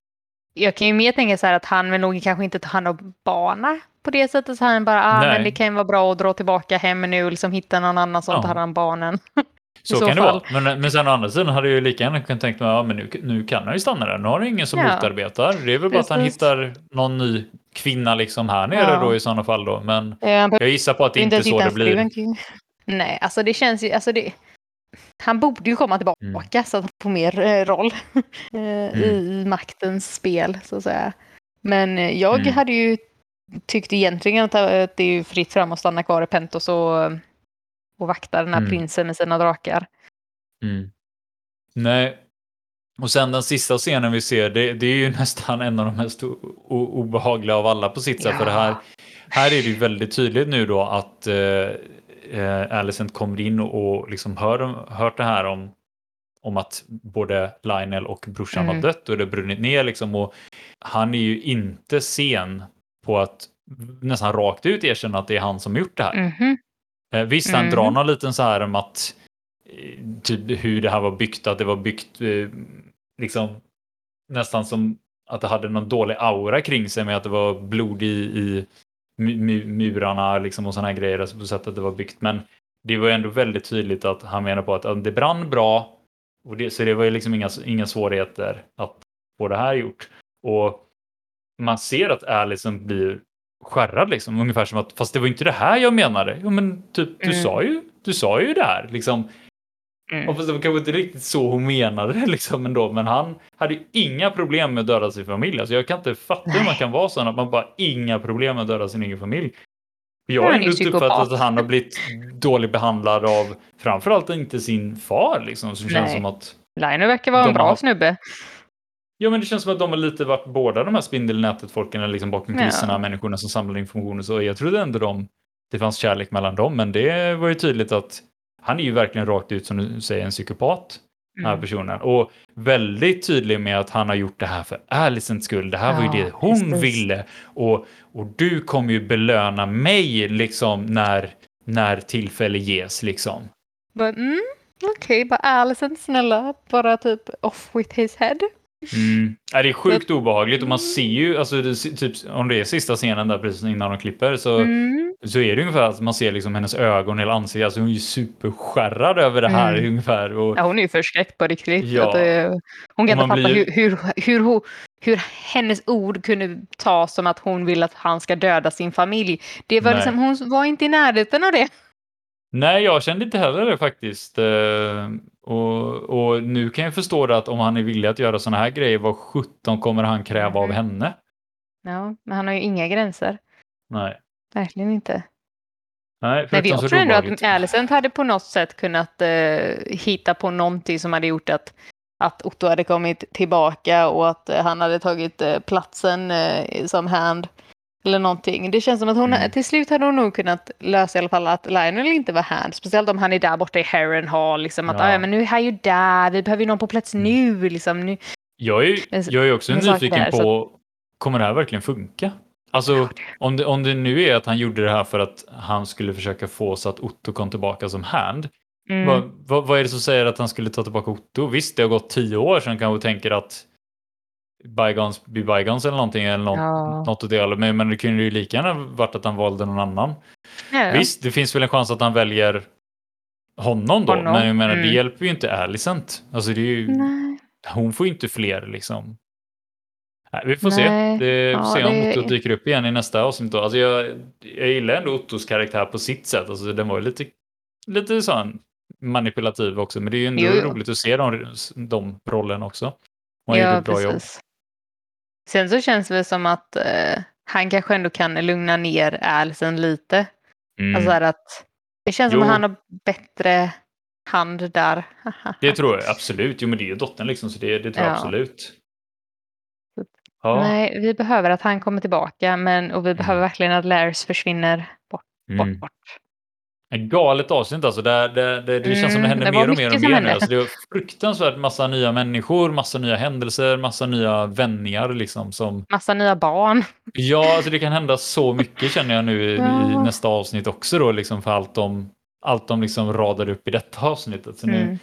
jag kan ju mer tänka så här att han vill nog kanske inte ta hand om barnen på det sättet. Så han bara, ah, Nej. men det kan ju vara bra att dra tillbaka hem nu och liksom hitta någon annan som Ja. tar hand om barnen. så, så kan det fall. vara. Men, men sen å andra sidan hade jag ju lika gärna kunnat tänka mig, ja men nu, nu kan han ju stanna där, nu har han ingen som Ja. motarbetar. Det är väl bara att han Precis. hittar någon ny kvinna liksom här nere Ja. då i sådana fall då. Men jag gissar på att det inte är så det blir. Nej, alltså det känns ju, alltså det, han borde ju komma tillbaka Mm. så att han får mer eh, roll eh, i, i maktens spel så att säga. Men eh, jag Mm. hade ju tyckt egentligen att, det är fritt fram att stanna kvar i Pentos och, och vakta den här Mm. prinsen med sina drakar. Mm. Nej. Och sen den sista scenen vi ser, det, det är ju nästan en av de mest obehagliga av alla på sitt sätt. Ja. För det här, här är det ju väldigt tydligt nu då att eh, eh, Alicent kommer in och, och liksom hör, hört det här om, om att både Lionel och brorsan Mm. har dött och det har brunnit ner liksom. Och han är ju inte sen på att nästan rakt ut erkänna att det är han som har gjort det här. Mhm. Eh, visst, han Mm. drar någon liten så här om att eh, typ hur det här var byggt, att det var byggt eh, liksom nästan som att det hade någon dålig aura kring sig med att det var blod i, i mu- mu- murarna liksom och sådana här grejer, alltså på sättet att det var byggt. Men det var ändå väldigt tydligt att han menar på att det brann bra, och det, så det var ju liksom inga, inga svårigheter att få det här gjort. Och man ser att Alison blir skärrad liksom, ungefär som att fast det var inte det här jag menade. Jo men typ, du Mm. sa ju, du sa ju det här liksom. Mm. Och fast det var kanske inte riktigt så hon menade det liksom ändå, men han hade ju inga problem med att döda sin familj. Alltså jag kan inte fatta hur man Nej. kan vara sån att man bara inga problem med att döda sin egen familj. Jag har inte uppfattat att han har blivit dåligt behandlad av framförallt inte sin far liksom, som känns Nej. som att Lionel verkar vara en bra har- snubbe. Ja, men det känns som att de har lite varit båda de här spindelnätet-folken, liksom bakom Ja. kulisserna, människorna som samlar information och så. Jag trodde ändå de, det fanns kärlek mellan dem, men det var ju tydligt att han är ju verkligen rakt ut, som du säger, en psykopat, den här Mm. personen. Och väldigt tydlig med att han har gjort det här för Alicents skull. Det här var ju Ja, det hon precis. ville. Och, och du kommer ju belöna mig, liksom, när, när tillfälle ges, liksom. Mm, Okej, bara Alison snälla, bara typ off with his head. Mm. Ja, det är sjukt obehagligt och man ser ju, alltså, det, typ, om det är sista scenen där precis innan de klipper så, Mm. så är det ungefär att man ser liksom hennes ögon, hela ansiktet, alltså hon är ju superskärrad över det här Mm. ungefär. Och, Ja, hon är ju förskräckt på riktigt. Ja. Att, eh, hon kan inte fatta blir- hur, hur, hur, hur, hur hennes ord kunde tas som att hon vill att han ska döda sin familj. Det var Nej. liksom, hon var inte i närheten av det. Nej, jag kände inte heller det faktiskt. Och, och nu kan jag förstå det att om han är villig att göra sådana här grejer, vad 17 kommer han kräva av Mhm. henne? Ja, men han har ju inga gränser. Nej. Verkligen inte. Nej, Men jag tror ändå att Alicent hade på något sätt kunnat eh, hitta på någonting som hade gjort att, att Otto hade kommit tillbaka och att eh, han hade tagit eh, platsen eh, som hand. Eller någonting. Det känns som att hon Mm. till slut hade hon nog kunnat lösa i alla fall att Lionel inte var hand. Speciellt om han är där borta i Harrenhal. Liksom, att Ja. "Ah, ja, men nu är han ju där, vi behöver ju någon på plats Mm. nu. Liksom, nu. Jag är, jag är också nyfiken där, på, kommer det här verkligen funka? Alltså, om det, om det nu är att han gjorde det här för att han skulle försöka få så att Otto kom tillbaka som hand. Mm. Vad, vad, vad är det som säger att han skulle ta tillbaka Otto? Visst, det har gått tio år sedan kanske tänker att bygons be bygons eller någonting eller något, Ja. något åt det hållet. Men, men det kunde ju lika gärna varit att han valde någon annan. Ja, Visst, det finns väl en chans att han väljer honom då, Honom, men jag menar, det mm. hjälper ju inte Alicent. Alltså det är ju, Nej. hon får ju inte fler liksom. Nej, vi får Nej, se. Det, ja, se om det- Otto dyker upp igen i nästa avsnitt. Alltså jag, jag gillar ändå Ottos karaktär på sitt sätt. Alltså den var ju lite, lite sån manipulativ också, men det är ju ändå Jo, roligt att se de, de rollerna också. Hon Ja, gjorde ett bra jobb. Sen så känns det som att eh, han kanske ändå kan lugna ner Alison lite. Mm. Alltså att det känns som Jo. att han har bättre hand där. det tror jag absolut. Jo, men det är ju dottern liksom, så det, det tror jag Ja. absolut. Ja. Nej, vi behöver att han kommer tillbaka men, och vi behöver verkligen att Laris försvinner bort. bort, Mm. bort. Galet avsnitt alltså. Det, det, det, det känns som det Mm, händer mer och mer och mer nu. Alltså, det är fruktansvärt massa nya människor, massa nya händelser, massa nya vändningar liksom. Som, Massa nya barn. ja, alltså det kan hända så mycket känner jag nu i, i Ja. nästa avsnitt också då, liksom för allt de, allt de liksom radar upp i detta avsnittet. Så nu, Mm.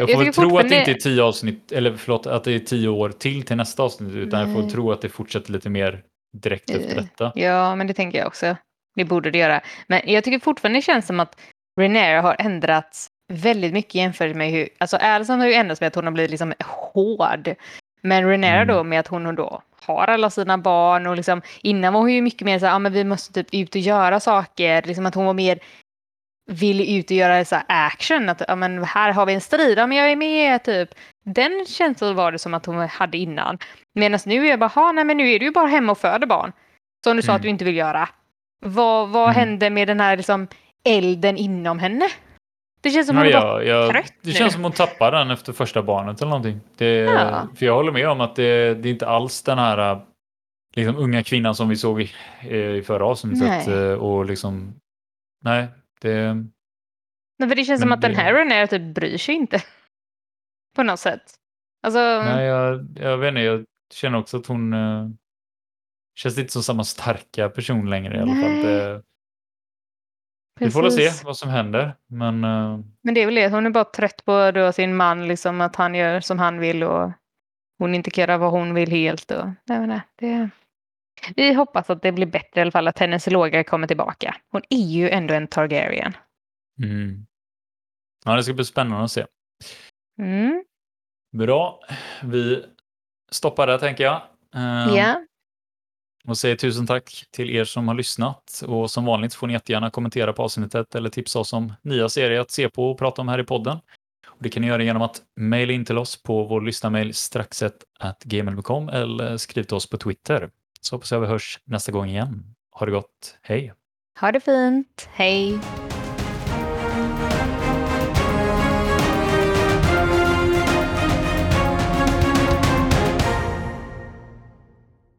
Jag får väl tycker tro att det inte är tio avsnitt, eller förlåt, att det är tio år till till nästa avsnitt, utan jag får Nej. tro att det fortsätter lite mer direkt efter Eh, detta. Ja, men det tänker jag också. Det borde det göra. Men jag tycker fortfarande det känns som att Renera har ändrats väldigt mycket jämfört med hur... Alltså Alison har ju ändrats med att hon har blivit liksom hård. Men Renera Mm. då med att hon då har alla sina barn och liksom innan var hon ju mycket mer så här, ja men vi måste typ ut och göra saker. Liksom att hon var mer villig ut och göra så action. Att ja men här har vi en strid, ja men jag är med typ. Den känslan var det som att hon hade innan. Medan nu är jag bara, "Ha, nej men nu är du ju bara hemma och föder barn. Som du sa Mm. att du inte vill göra. Vad, vad Mm. hände med den här liksom, elden inom henne? Det känns som Ja, hon är bara jag, trött det nu. känns som hon tappar den efter första barnet eller någonting. Det, Ja. För jag håller med om att det, det är inte alls den här äh, liksom, unga kvinnan som vi såg i, eh, i förra avsnittet. Nej. eh, Och liksom, nej, det, Nej, för det känns som att den det- här Renera typ bryr sig inte. På något sätt. Alltså, nej jag, jag vet inte, jag känner också att hon eh, känns inte som samma starka person längre i alla fall. Det, vi får väl se vad som händer. Men eh, Men det är väl det, hon är bara trött på då sin man, liksom att han gör som han vill och hon inte kan göra vad hon vill helt. Och, nej, nej, det... Vi hoppas att det blir bättre i alla fall, att hennes låga kommer tillbaka. Hon är ju ändå en Targaryen. mm. ja, det ska bli spännande att se. Mm. Bra, vi stoppar där tänker jag. Eh, Ja, och säger tusen tack till er som har lyssnat. Och som vanligt får ni jättegärna kommentera på avsnittet eller tipsa oss om nya serier att se på och prata om här i podden. Och det kan ni göra genom att mejla in till oss på vår lyssnarmail straxet@gmail.com eller skriv till oss på Twitter. Så hoppas jag vi hörs nästa gång igen. Ha det gott, hej! ha det fint. Hej!